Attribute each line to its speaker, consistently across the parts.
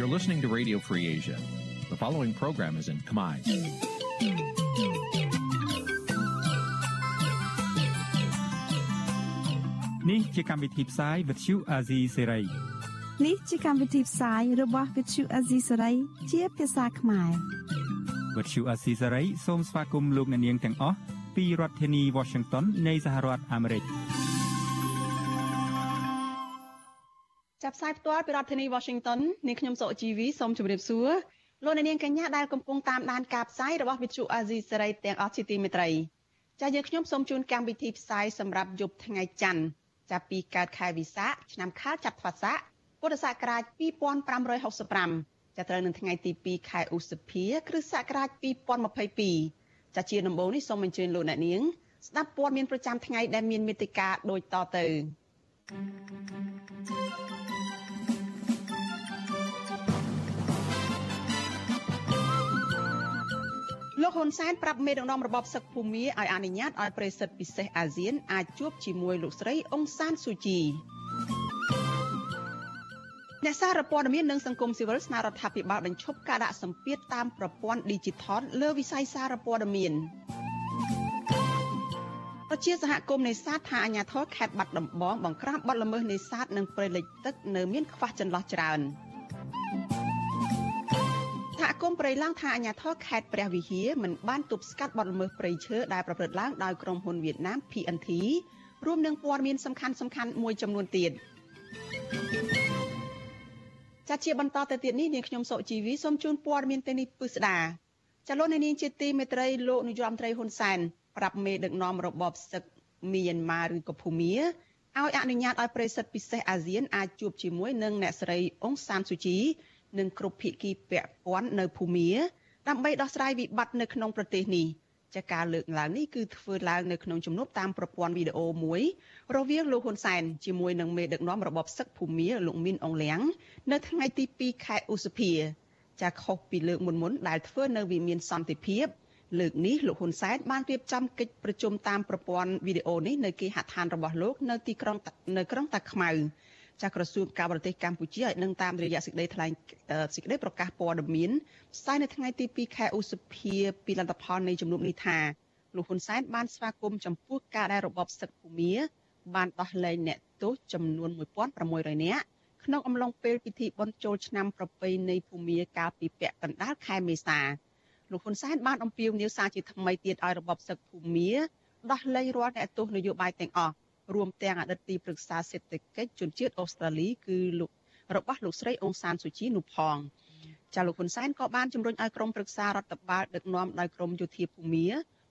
Speaker 1: You're listening to Radio Free Asia. The following program is in Khmer.
Speaker 2: នេះជាកម្មវិធីផ្សាយ Vuthu Azizi Serai
Speaker 3: នេះជាកម្មវិធីផ្សាយរបស់ Vuthu Azizi Serai ជាភាសាខ្មែរ
Speaker 2: Vuthu Azizi Serai សូមស្វាគមន៍លោកអ្នកនាងទាំងអស់ពីរដ្ឋធានី Washington នៃសហរដ្ឋអាមេរិក
Speaker 4: ចាប់ផ្សាយផ្ទាល់ពីរដ្ឋធានី Washington នាងខ្ញុំសុកជីវីសូមជម្រាបសួរលោកអ្នកនាងកញ្ញាដែលកំពុងតាមដានការផ្សាយរបស់ Vuthu Azizi Serai ទាំងអស់ជាទីមេត្រីចា៎យើងខ្ញុំសូមជូនកម្មវិធីផ្សាយសម្រាប់យប់ថ្ងៃច័ន្ទចាប់ពីកើតខែវិសាខឆ្នាំខាលចត្វាស័កពុទ្ធសករាជ2565ចាប់ត្រូវនឹងថ្ងៃទី2ខែឧសភា គ្រិស្តសករាជ2022ចាជាដំបូងនេះសូមអញ្ជើញលោកអ្នកនាង ស្ដាប់ព័ត៌មានប្រចាំថ្ងៃដែលមានមេត្តាដូចតទៅ លោកហ៊ុនសែនប្រាប់មេដឹកនាំរបបសឹកភូមាឲ្យអនុញ្ញាតឲ្យប្រិសិទ្ធពិសេសអាស៊ានអាចជួបជាមួយលោកស្រីអ៊ុងសានស៊ូជីអ្នកសារព័ត៌មាននិងសង្គមស៊ីវិលស្នើរដ្ឋាភិបាលបញ្ឈប់ការដាក់សម្ពាធតាមប្រព័ន្ធ Digital លើវិស័យសារព័ត៌មានប្រជាសហគមន៍នេសាទថាអាញាធរខេត្តបាត់ដំបងបង្ក្រាបបទល្មើសនេសាទនិងព្រៃលិចទឹកនៅមានខ្វះចន្លោះច្រើន សហគមន៍ព្រៃឡង់ថាអាញាធរខេត្តព្រះវិហារមិនបានទប់ស្កាត់បទល្មើសព្រៃឈើដែលប្រព្រឹត្តឡើងដោយក្រុមហ៊ុនវៀតណាម PNT រួមនឹងព័ត៌មានសំខាន់សំខាន់មួយចំនួនទៀតចាត់ជាបន្តទៅទៀតនេះនាងខ្ញុំសុជីវីសូមជូនព័ត៌មានទៅនេះពិស្ដាចលនានាងជាទីមេត្រីលោកនាយរដ្ឋមន្ត្រីហ៊ុនសែនប្រាប់មេដឹកនាំរបបសឹកមីយ៉ាន់ម៉ាឬក៏ភូមាឲ្យអនុញ្ញាតឲ្យប្រិសិទ្ធពិសេសអាស៊ានអាចជួបជាមួយនឹងអ្នកស្រីអ៊ុងសានស៊ូជី និងគ្រប់ភាគីពាក់ព័ន្ធនៅភូមាដើម្បីដោះស្រាយវិបត្តិនៅក្នុងប្រទេសនេះចាការលើកឡើងនេះគឺធ្វើឡើងនៅក្នុងជំនួបតាមប្រព័ន្ធវីដេអូមួយរវាងលោកហ៊ុនសែនជាមួយនឹងមេដឹកនាំរបបសឹកភូមាលោកមីនអងលៀងនៅថ្ងៃទី2ខែឧសភាចាខុសពីលើកមុនមុនដែលធ្វើនៅវិមានសន្តិភាពលើកនេះលោកហ៊ុនសែនបានរៀបចំកិច្ចប្រជុំតាមប្រព័ន្ធវីដេអូនេះនៅគេហដ្ឋានរបស់លោកនៅទីក្រុងនៅក្រុងតាខ្មៅ ចាស់ក្រសួងការបរទេសកម្ពុជាឲ្យនឹងតាមរយៈសេចក្តីថ្លែងសេចក្តីប្រកាសព័ត៌មានផ្សាយនៅថ្ងៃទី2ខែឧសភាពីលទ្ធផលនៃជំនួបនេះថាលោកហ៊ុនសែនបានស្វាគមន៍ចំពោះការដែលរបបសឹកភូមាបានដោះលែងអ្នកទោសចំនួន1600នាក់ក្នុងអំឡុងពេលពិធីបុណ្យចូលឆ្នាំប្រពៃណីភូមាកាលពីពាក់កណ្ដាលខែមេសាលោកហ៊ុនសែនបានអំពាវនាវសារជាថ្មីទៀតឲ្យរបបសឹកភូមាដោះលែងរាល់អ្នកទោសនយោបាយទាំងអស់ រួមទាំងអតីតទីប្រឹក្សាសេដ្ឋកិច្ចជនជាតិអូស្ត្រាលីគឺលោករបស់លោកស្រីអ៊ុងសានស៊ូជីនោះផងចាលោកហ៊ុនសែនក៏បានជំរុញឲ្យក្រុមប្រឹក្សារដ្ឋបាលដឹកនាំដោយក្រមយោធាភូមា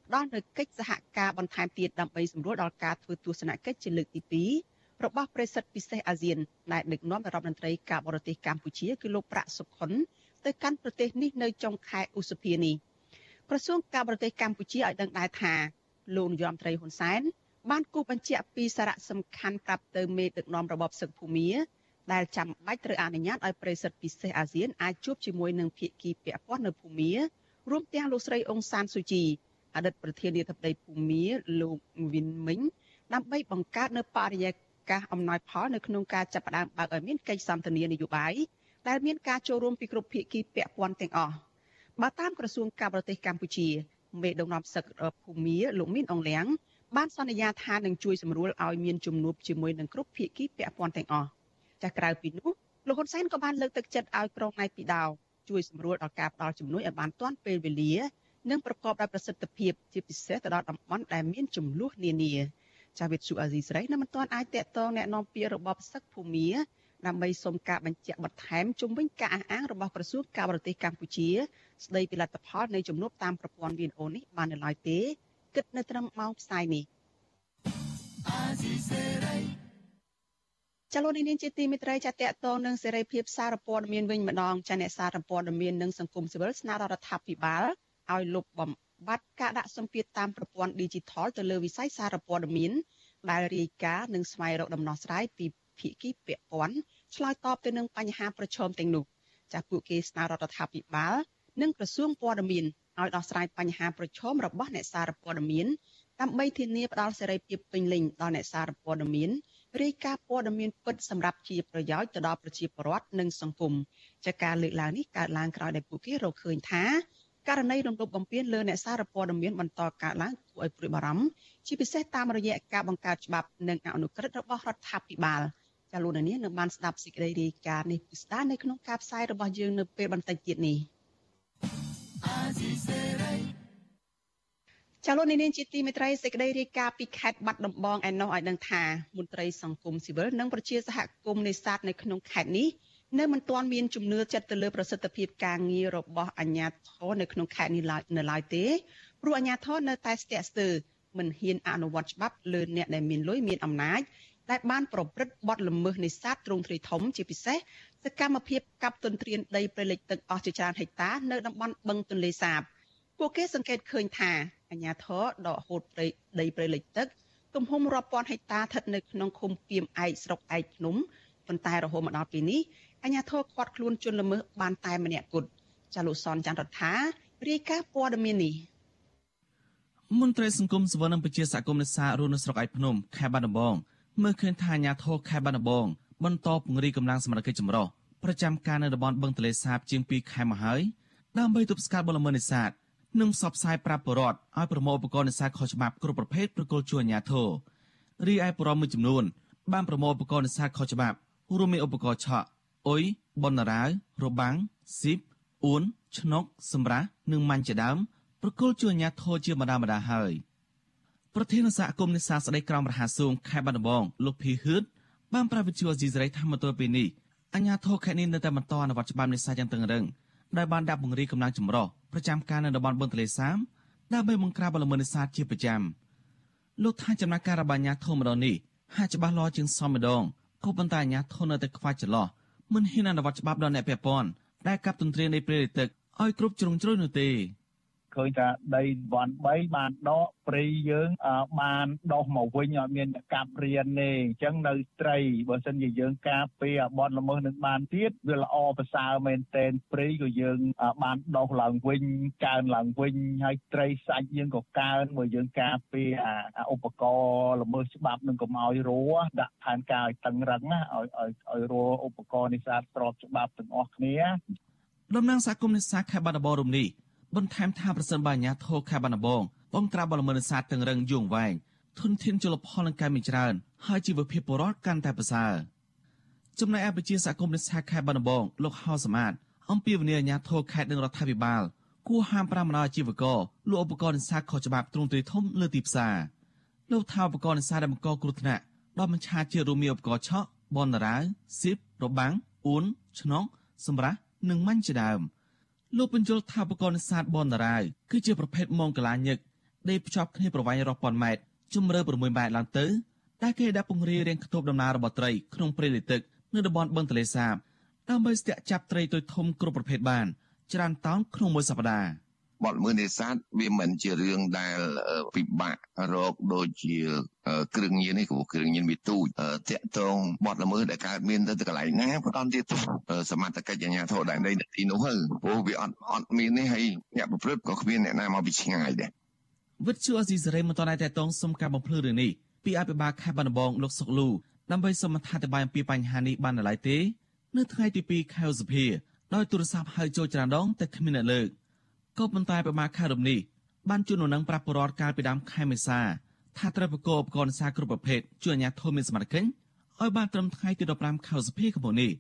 Speaker 4: ផ្ដល់នូវកិច្ចសហការបន្ថែមទៀតដើម្បីសម្រួលដល់ការធ្វើទស្សនកិច្ចជាលើកទី2របស់ប្រេសិតពិសេសអាស៊ានដែលដឹកនាំរដ្ឋមន្ត្រីការបរទេសកម្ពុជាគឺលោកប្រាក់សុខុនទៅកាន់ប្រទេសនេះនៅចុងខែឧសភានេះក្រសួងការបរទេសកម្ពុជាឲ្យដឹងដែរថាលោកនាយរដ្ឋមន្ត្រីហ៊ុនសែន បានគូបញ្ជាក់ពីសារៈសំខាន់ប្រាប់ទៅមេដឹកនាំរបបសឹកភូមាដែលចាំបាច់ត្រូវអនុញ្ញាតឲ្យប្រិស័ទពិសេសអាស៊ានអាចជួបជាមួយនឹងភាគីពាក់ព័ន្ធនៅភូមារួមទាំងលោកស្រីអ៊ុងសានស៊ូជីអតីតប្រធានាធិបតីភូមាលោកវិនមិញដើម្បីបង្កើតនៅបរិយាកាសអំណោយផលនៅក្នុងការចាប់ផ្ដើមបើកឲ្យមានកិច្ចសន្ទនានយោបាយដែលមានការចូលរួមពីគ្រប់ភាគីពាក់ព័ន្ធទាំងអស់បើតាមក្រសួងការបរទេសកម្ពុជាមេដឹកនាំសឹកភូមាលោកមីនអងលៀង បានសន្យាថានឹងជួយសម្រួលឲ្យមានជំនួបជាមួយនឹងគ្រប់ភាគីពាក់ព័ន្ធទាំងអស់ចាស់ក្រៅពីនោះលោកហ៊ុនសែនក៏បានលើកទឹកចិត្តឲ្យក្រុងណៃពីដោជួយសម្រួលដល់ការផ្ដល់ជំនួយឲ្យបានទាន់ពេលវេលា និងប្រកបដោយប្រសិទ្ធភាពជាពិសេសទៅដល់តំបន់ដែលមានចំនួននានាចាវិទ្យុអាស៊ីសេរីនៅមិនទាន់អាចតកតងแนะនាំពាក្យរបបសឹកភូមាដើម្បីសុំការបញ្ជាក់បន្ថែមជុំវិញការអះអាងរបស់ក្រសួងការបរទេសកម្ពុជាស្ដីពីលទ្ធផលនៃជំនួបតាមប្រព័ន្ធវីដេអូនេះបាននៅឡើយទេ គិតនៅត្រឹមម៉ោងផ្សាយនេះចលនានាងជាទីមេត្រីចាតតតងនឹងសេរីភាពសារព័ត៌មានវិញម្ដងចាអ្នកសារព័ត៌មាននិងសង្គមស៊ីវិលស្នើរដ្ឋាភិបាលឲ្យលុបបំបាត់ការដាក់សម្ពាធតាមប្រព័ន្ធ Digital ទៅលើវិស័យសារព័ត៌មានដែលរាយការណ៍និងស្វែងរកដំណោះស្រាយពីភាគីពាក់ព័ន្ធឆ្លើយតបទៅនឹងបញ្ហាប្រឈមទាំងនោះចាពួកគេស្នើរដ្ឋាភិបាល និងក្រសួងព័ត៌មាន ឲ្យដោះស្រាយបញ្ហាប្រឈមរបស់អ្នកសារព័ត៌មានដើម្បីធានាផ្ដល់សេរីភាពពេញលេញដល់អ្នកសារព័ត៌មានរាយការណ៍ព័ត៌មានពិតសម្រាប់ជាប្រយោជន៍ទៅដល់ប្រជាពលរដ្ឋនិងសង្គមចាការលើកឡើងនេះកើតឡើងក្រោយដែលពួកគេរកឃើញថាករណីរំលោភបំពានលើអ្នកសារព័ត៌មានបន្តកើតឡើងគួរឲ្យព្រួយបារម្ភជាពិសេសតាមរយៈការបង្កើតច្បាប់និងអនុក្រឹត្យរបស់រដ្ឋាភិបាលចាលោកនាងនៅបានស្ដាប់សេចក្តីរាយការណ៍នេះពិស្ដារនៅក្នុងការផ្សាយរបស់យើងនៅពេលបន្តិចទៀតនេះ ចាលោកនាងជាទីមេត្រីសេចក្តីរាយការណ៍ពីខេត្តបាត់ដំបងឯណោះឲ្យដឹងថាមន្ត្រីសង្គមស៊ីវិលនិងប្រជាសហគមន៍នេសាទនៅក្នុងខេត្តនេះនៅមិនទាន់មានជំនឿចិត្តទៅលើប្រសិទ្ធភាពការងាររបស់អាជ្ញាធរនៅក្នុងខេត្តនេះឡើយនៅឡើយទេព្រោះអាជ្ញាធរនៅតែស្ទាក់ស្ទើរមិនហ៊ានអនុវត្តច្បាប់លើអ្នកដែលមានលុយមានអំណាច ដែលបានប្រព្រឹត្តបទល្មើសនេសាទទ្រង់ទ្រាយធំជាពិសេសសកម្មភាពកាប់ទន្ទ្រានដីព្រៃលិចទឹកអស់ជាច្រើនហិកតានៅតំបន់បឹងទន្លេសាបពួកគេសង្កេតឃើញថាអាជ្ញាធរដកហូតព្រៃដីព្រៃលិចទឹកទំហំរាប់ពាន់ហិកតាស្ថិតនៅក្នុងឃុំពីមឯកស្រុកឯកភ្នំប៉ុន្តែរហូតមកដល់ពេលនេះអាជ្ញាធរខាត់ខ្លួនជនល្មើសបានតែម្នាក់គត់ចាលោកសនច័ន្ទរដ្ឋារាយការណ៍ព័ត៌មាននេះ
Speaker 5: មន្ត្រីសង្គមសវននិងប្រជាសហគមន៍នេសាទរស់នៅស្រុកឯកភ្នំខេត្តបាត់ដំបង មើលឃើញថាអាញាធរខេត្តបាត់ដំបងបន្តពង្រីកកម្លាំងសមត្ថកិច្ចចម្រុះប្រចាំការនៅតំបន់បឹងទន្លេសាបជាង2ខែមកហើយដើម្បីទប់ស្កាត់បលល្មើសនេសាទនិងផ្សព្វផ្សាយប្រាប់ប្រជាពលរដ្ឋឲ្យប្រមូលឧបករណ៍នេសាទខុសច្បាប់គ្រប់ប្រភេទប្រគល់ជួយអាញាធររីឯបរិមមួយចំនួន បានប្រមូលឧបករណ៍នេសាទខុសច្បាប់រួមមានឧបករណ៍ឆក់អុយបណ្ណារាវរបាំងស៊ីបអួនឆ្នុកសម្រាប់និងម៉ាញ់ជាដើមប្រគល់ជួយអាញាធរជាម្ដងម្ដងហើយ ប្រធានសហគមន៍នេសាទស្ដីក្រមរហាសួងខេត្តបាត់ដំបងលោកភីហឺតបានប្រាវិទ្យាអេស៊ីសរ៉ៃថាមទល់ពេលនេះអញ្ញាធរខេត្តនេះនៅតែបន្តអនុវត្តច្បាប់នេសាទយ៉ាងតឹងរឹងដោយបានដាក់ពង្រីកកម្លាំងចម្រុះប្រចាំការនៅតំបន់បឹងទន្លេសាបដើម្បីបង្ក្រាបបលល្មើសនេសាទជាប្រចាំលោកថាចំណាក់ការរបស់អាញាធរម្ដងនេះហាក់ច្បាស់លាស់ជាងសមម្ដងក៏ប៉ុន្តែអាញាធរនៅតែខ្វះចន្លោះមិនហ៊ានអនុវត្តច្បាប់ដល់អ្នកពាក់ព័ន្ធដែលកាប់ទន្ទ្រាននៃព្រៃលិចទឹកឲ្យគ្រប់ជ្រុងជ្រោយនោះទេ
Speaker 6: ឃើញថាដីវ៉ាន់3បានដកព្រៃយើងបានដោះមកវិញអត់មានកាប់រៀនទេអញ្ចឹងនៅត្រីបើសិនជាយើងការពារបនល្មើសនឹងបានទៀតវាល្អប្រសើរមែនតែនព្រៃក៏យើងបានដោះឡើងវិញកើនឡើងវិញហើយត្រីសាច់យើងក៏កើនបើយើងការពារអាឧបករណ៍ល្មើសច្បាប់នឹងកុំឲ្យរੂដាក់ផែនការឲ្យតឹងរឹងណាឲ្យឲ្យឲ្យរੂឧបករណ៍នេសាទស្របច្បាប់ទាំងអស់គ្នា
Speaker 5: តំណាងសហគមន៍នេសាទខេត្តបាត់ដំបងរំនេះ បន្ថែមថាប្រសិនបើអាញាធរខេត្តបាត់ដំបងបងក្រាបបលមនសាទទាំងរឹងយងវែងធនធានជលផលនឹងកាន់មានច្រើនហើយជីវភាពពលរដ្ឋកាន់តែប្រសើរចំណែកឯប្រជាសហគមន៍នេសាទខេត្តបាត់ដំបងលោកហៅសមាតអំពីវនីអាញាធរខេត្តនិងរដ្ឋាភិបាលគួរហាមប្រាមដល់អាជីវករលក់ឧបករណ៍នេសាទខុសច្បាប់ទ្រង់ទ្រាយធំលើទីផ្សារលោកថាឧបករណ៍នេសាទដែលបង្កគ្រោះថ្នាក់ដល់បញ្ឆាជារួមមានឧបករណ៍ឆក់បនតារាវស៊ីបរបាំងអ៊ូនឆ្នងសម្រាប់និងម៉ាញ់ជាដើម។ លោកបញ្យលថាបកនសាទបនតារាវគឺជាប្រភេទមងកលាញឹកដែលភ្ជាប់គ្នាប្រវែងរាប់ពាន់ម៉ែត្រជម្រៅ6ម៉ែត្រឡើងទៅដែលគេដាក់ពង្រាយរៀងខ្ទប់ដំណើររបស់ត្រីក្នុងព្រៃលិទឹកនៅតំបន់បឹងទន្លេសាបដើម្បីស្ទាក់ចាប់ត្រីទុយធំគ្រប់ប្រភេទបានច្រើនតោនក្នុងមួយសប្តាហ៍
Speaker 7: បទល្មើសនេសាទវាមិនជារឿងដែលពិបាករកដូចជាគ្រឿងញៀននេះព្រោះគ្រឿងញៀនវាទូចតាក់ទងបទល្មើសដែលកើតមានទៅកន្លែងណាក៏ដល់ទៀតសមត្ថកិច្ចអាជ្ញាធរដែនដីនៅទីនោះហើយព្រោះវាអត់អត់មាននេះហើយអ្នកប្រព្រឹត្តក៏គ្មានអ្នកណាមកពីឆ្ងាយដែរ
Speaker 5: វិទ្យុអស៊ីសេរីមិនតតែតតងសុំការបំភ្លឺរឿងនេះពីអភិបាលខេត្តបាត់ដំបងលោកសុកលូដើម្បីសូមអធិប្បាយអំពីបញ្ហានេះបាននៅឡើយទេ នៅថ្ងៃទី2ខែឧសភាដោយទូរស័ព្ទហៅចូលច្រានដងតែគ្មានអ្នកលើក ក៏ប៉ុន្តែប្រមាខែរំនេះបានជួននឹងប្រាប់បរដ្ឋកាលពីដើមខែមេសាថាត្រូវប្រកបឧបករណ៍នេសាទគ្រប់ប្រភេទជួយអាជ្ញាធរមានសមត្ថកិច្ចឲ្យបានត្រឹមថ្ងៃទី15ខែសីហាឆ្នាំនេះ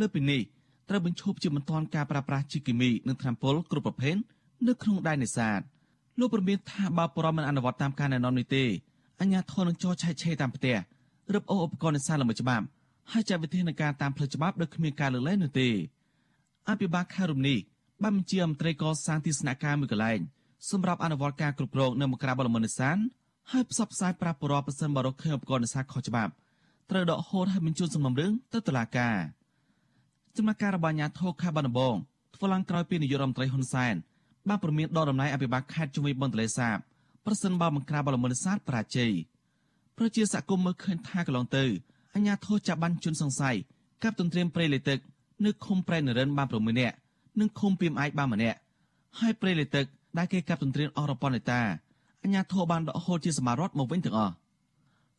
Speaker 5: លើពីនេះត្រូវបញ្ឈប់ជាបន្ទាន់ការប្រើប្រាស់ជីគីមីនិងថ្នាំពុលគ្រប់ប្រភេទនៅក្នុងដែននេសាទលោកប្រមានថាបើបរិមិនអនុវត្តតាមការណែនាំនេះទេអាជ្ញាធរនឹងចោទឆែកឆេរតាមផ្ទះរឹបអូសឧបករណ៍នេសាទល្មើសច្បាប់ហើយចាត់វិធានការតាមផ្លូវច្បាប់ដោយគ្មានការលើកលែងនោះទេអភិបាលខេត្តរំនេះ បានបញ្ជាមន្ត្រីកសាងទីស្នាក់ការមួយកន្លែងសម្រាប់អនុវត្តការគ្រប់គ្រងនៅមកក្រាបបលមនិសានហើយផ្សព្វផ្សាយប្រាប់បរិបទប្រសិនបរកឃើញឧបករណ៍នេសាទខុសច្បាប់ត្រូវដកហូតហើយបញ្ជូនសំណុំរឿងទៅតុលាការចំណាក់ការរបស់អាជ្ញាធរខេត្តបាត់ដំបងធ្វើឡើងក្រោយពីនាយករដ្ឋមន្ត្រីហ៊ុនសែនបានប្រមានដល់តំណែងអភិបាលខេត្តជំនួយបនទលេសាបប្រសិនបើបង្ក្រាបបលមនិសាទបរាជ័យប្រជាសកម្មមើលឃើញថាកន្លងទៅអាជ្ញាធរចាប់បានជនសង្ស័យកាប់ទន្ទ្រានព្រៃលិទឹកនៅឃុំប្រែនរិនបាន6នាក់ និងឃុំពីមឯកបានម្នាក់ហើយព្រៃលិទឹកដែលគេកាប់ទន្ទ្រានអស់រប៉ុននេតាអញ្ញាធរបានដកហូតជាសមារដ្ឋមកវិញទាំងអស់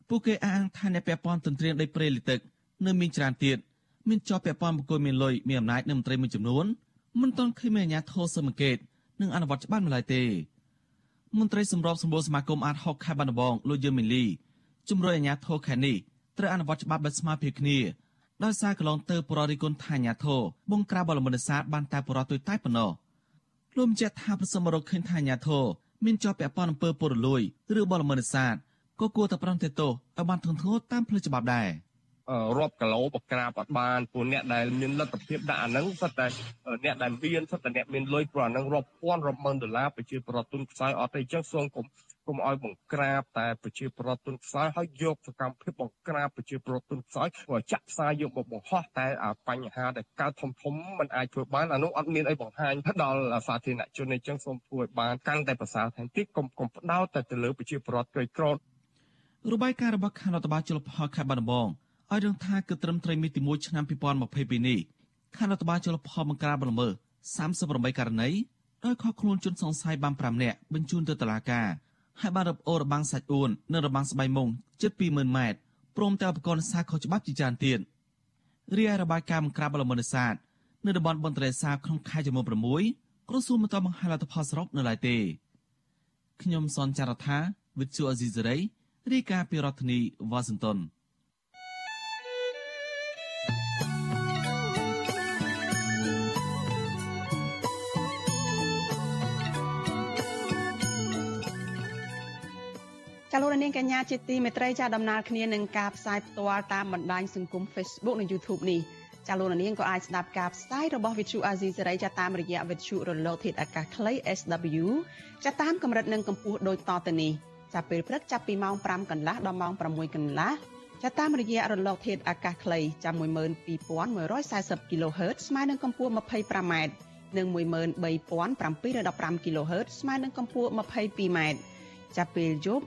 Speaker 5: ពួកគេអះអាងថាអ្នកពាក់ព័ន្ធទន្ទ្រានដីព្រៃលិទឹកនៅមានច្រើនទៀតមានជាប់ពាក់ព័ន្ធបុគ្គលមានលុយមានអំណាចនិងមន្ត្រីមួយចំនួនមិនទាន់ឃើញមានអាជ្ញាធរស៊ើបអង្កេតនិងអនុវត្តច្បាប់នៅឡើយទេមន្ត្រីសម្របសម្បូរសមាគមអាត6ខេត្តបាត់ដំបងលោកយឹមមីលីជំរុញអាជ្ញាធរខេត្តនេះត្រូវអនុវត្តច្បាប់ដោយស្មើភាពគ្នា ដោយសារកន្លងទៅបរិរិគុណថាអាញាធរបងក្រាបបលមនសាទបានតែបរិទុយតែប៉ុណ្ណោះលោកបញ្ជាក់ថាប្រសិនមករកឃើញថាអាញាធរមានជាប់ពាក់ព័ន្ធអំពើពុករលួយឬបលមនសាទក៏គួរតែប្រន្ទាទោសឲ្យបានធ្ងន់ធ្ងរតាមផ្លូវច្បាប់ដែរ
Speaker 8: រាប់គីឡូបក្រាបអត់បានពួកអ្នកដែលមានលទ្ធភាពដាក់អាហ្នឹងសិតតែអ្នកដែលមានសិតតែអ្នកមានលុយព្រោះអាហ្នឹងរាប់ពាន់រាប់ម៉ឺនដុល្លារប្រជាប្រដ្ឋទុនខ្សោយអត់ទេអញ្ចឹងសូមកុំ កុំឲ្យបង្ក្រាបតែប្រជាប្រដ្ឋទុនខ្សោយហើយយកសកម្មភាពបង្ក្រាបប្រជាប្រដ្ឋទុនខ្សោយចាក់ផ្សាយយកមកបង្ហោះតែបញ្ហាដែលកើតធំធំมันអាចធ្វើបានអានោះអត់មានអីបង្ហាញដល់សាធារណជនអញ្ចឹងសូមធ្វើឲ្យបានកាន់តែប្រសើរថែមទៀតកុំកុំផ្ដោតតែទៅលើប្រជាប្រដ្ឋក្រីក្រ
Speaker 5: របាយការណ៍របស់ខេត្តរដ្ឋបាលជលផលខេត្តបាត់ដំបងឲ្យដឹងថាគឺត្រឹមត្រីមាសទី1ឆ្នាំ2022នេះខេត្តរដ្ឋបាលជលផលបង្ក្រាបល្មើស38ករណីដោយខកខ្លួនជនសង្ស័យបាន5នាក់បញ្ជូនទៅតុលាការ ហើយបានរឹបអូររបាំងសាច់អួននិងរបាំងស្បៃមុងជិត20000ម៉ែត្រព្រមទាំងឧបករណ៍នេសាទខុសច្បាប់ជាច្រើនទៀតរាយរបាយការណ៍បង្ក្រាបល្មើសនេសាទនៅតំបន់បនត្រេសាក្នុងខែចំនួន6ក្រសួងមិនតបង្ហាញលទ្ធផលសរុបនៅឡើយទេខ្ញុំសនចាររថាវិទ្យុអេស៊ីសេរីរាយការណ៍ពីរដ្ឋធានីវ៉ាស៊ីនតោន
Speaker 4: ចាលោកនាងកញ្ញាជាទីមេត្រីចាដំណើរគ្នានឹងការផ្សាយផ្ទាល់តាមបណ្ដាញសង្គម Facebook និង YouTube នេះចាលោកនាងក៏អាចស្ដាប់ការផ្សាយរបស់ Vithu Azizi សេរីចាតាមរយៈ Vithu រលកធាតុអាកាសខ្លី SW ចាតាមកម្រិតនិងកម្ពស់ដូចតទៅនេះចាពេលព្រឹកចាប់ពីម៉ោង5កន្លះដល់ម៉ោង6កន្លះចាតាមរយៈរលកធាតុអាកាសខ្លីចាំ12140 kHz ស្មើនឹងកម្ពស់ 25m និង13715 kHz ស្មើនឹងកម្ពស់ 22m ចាប់ពេលយប់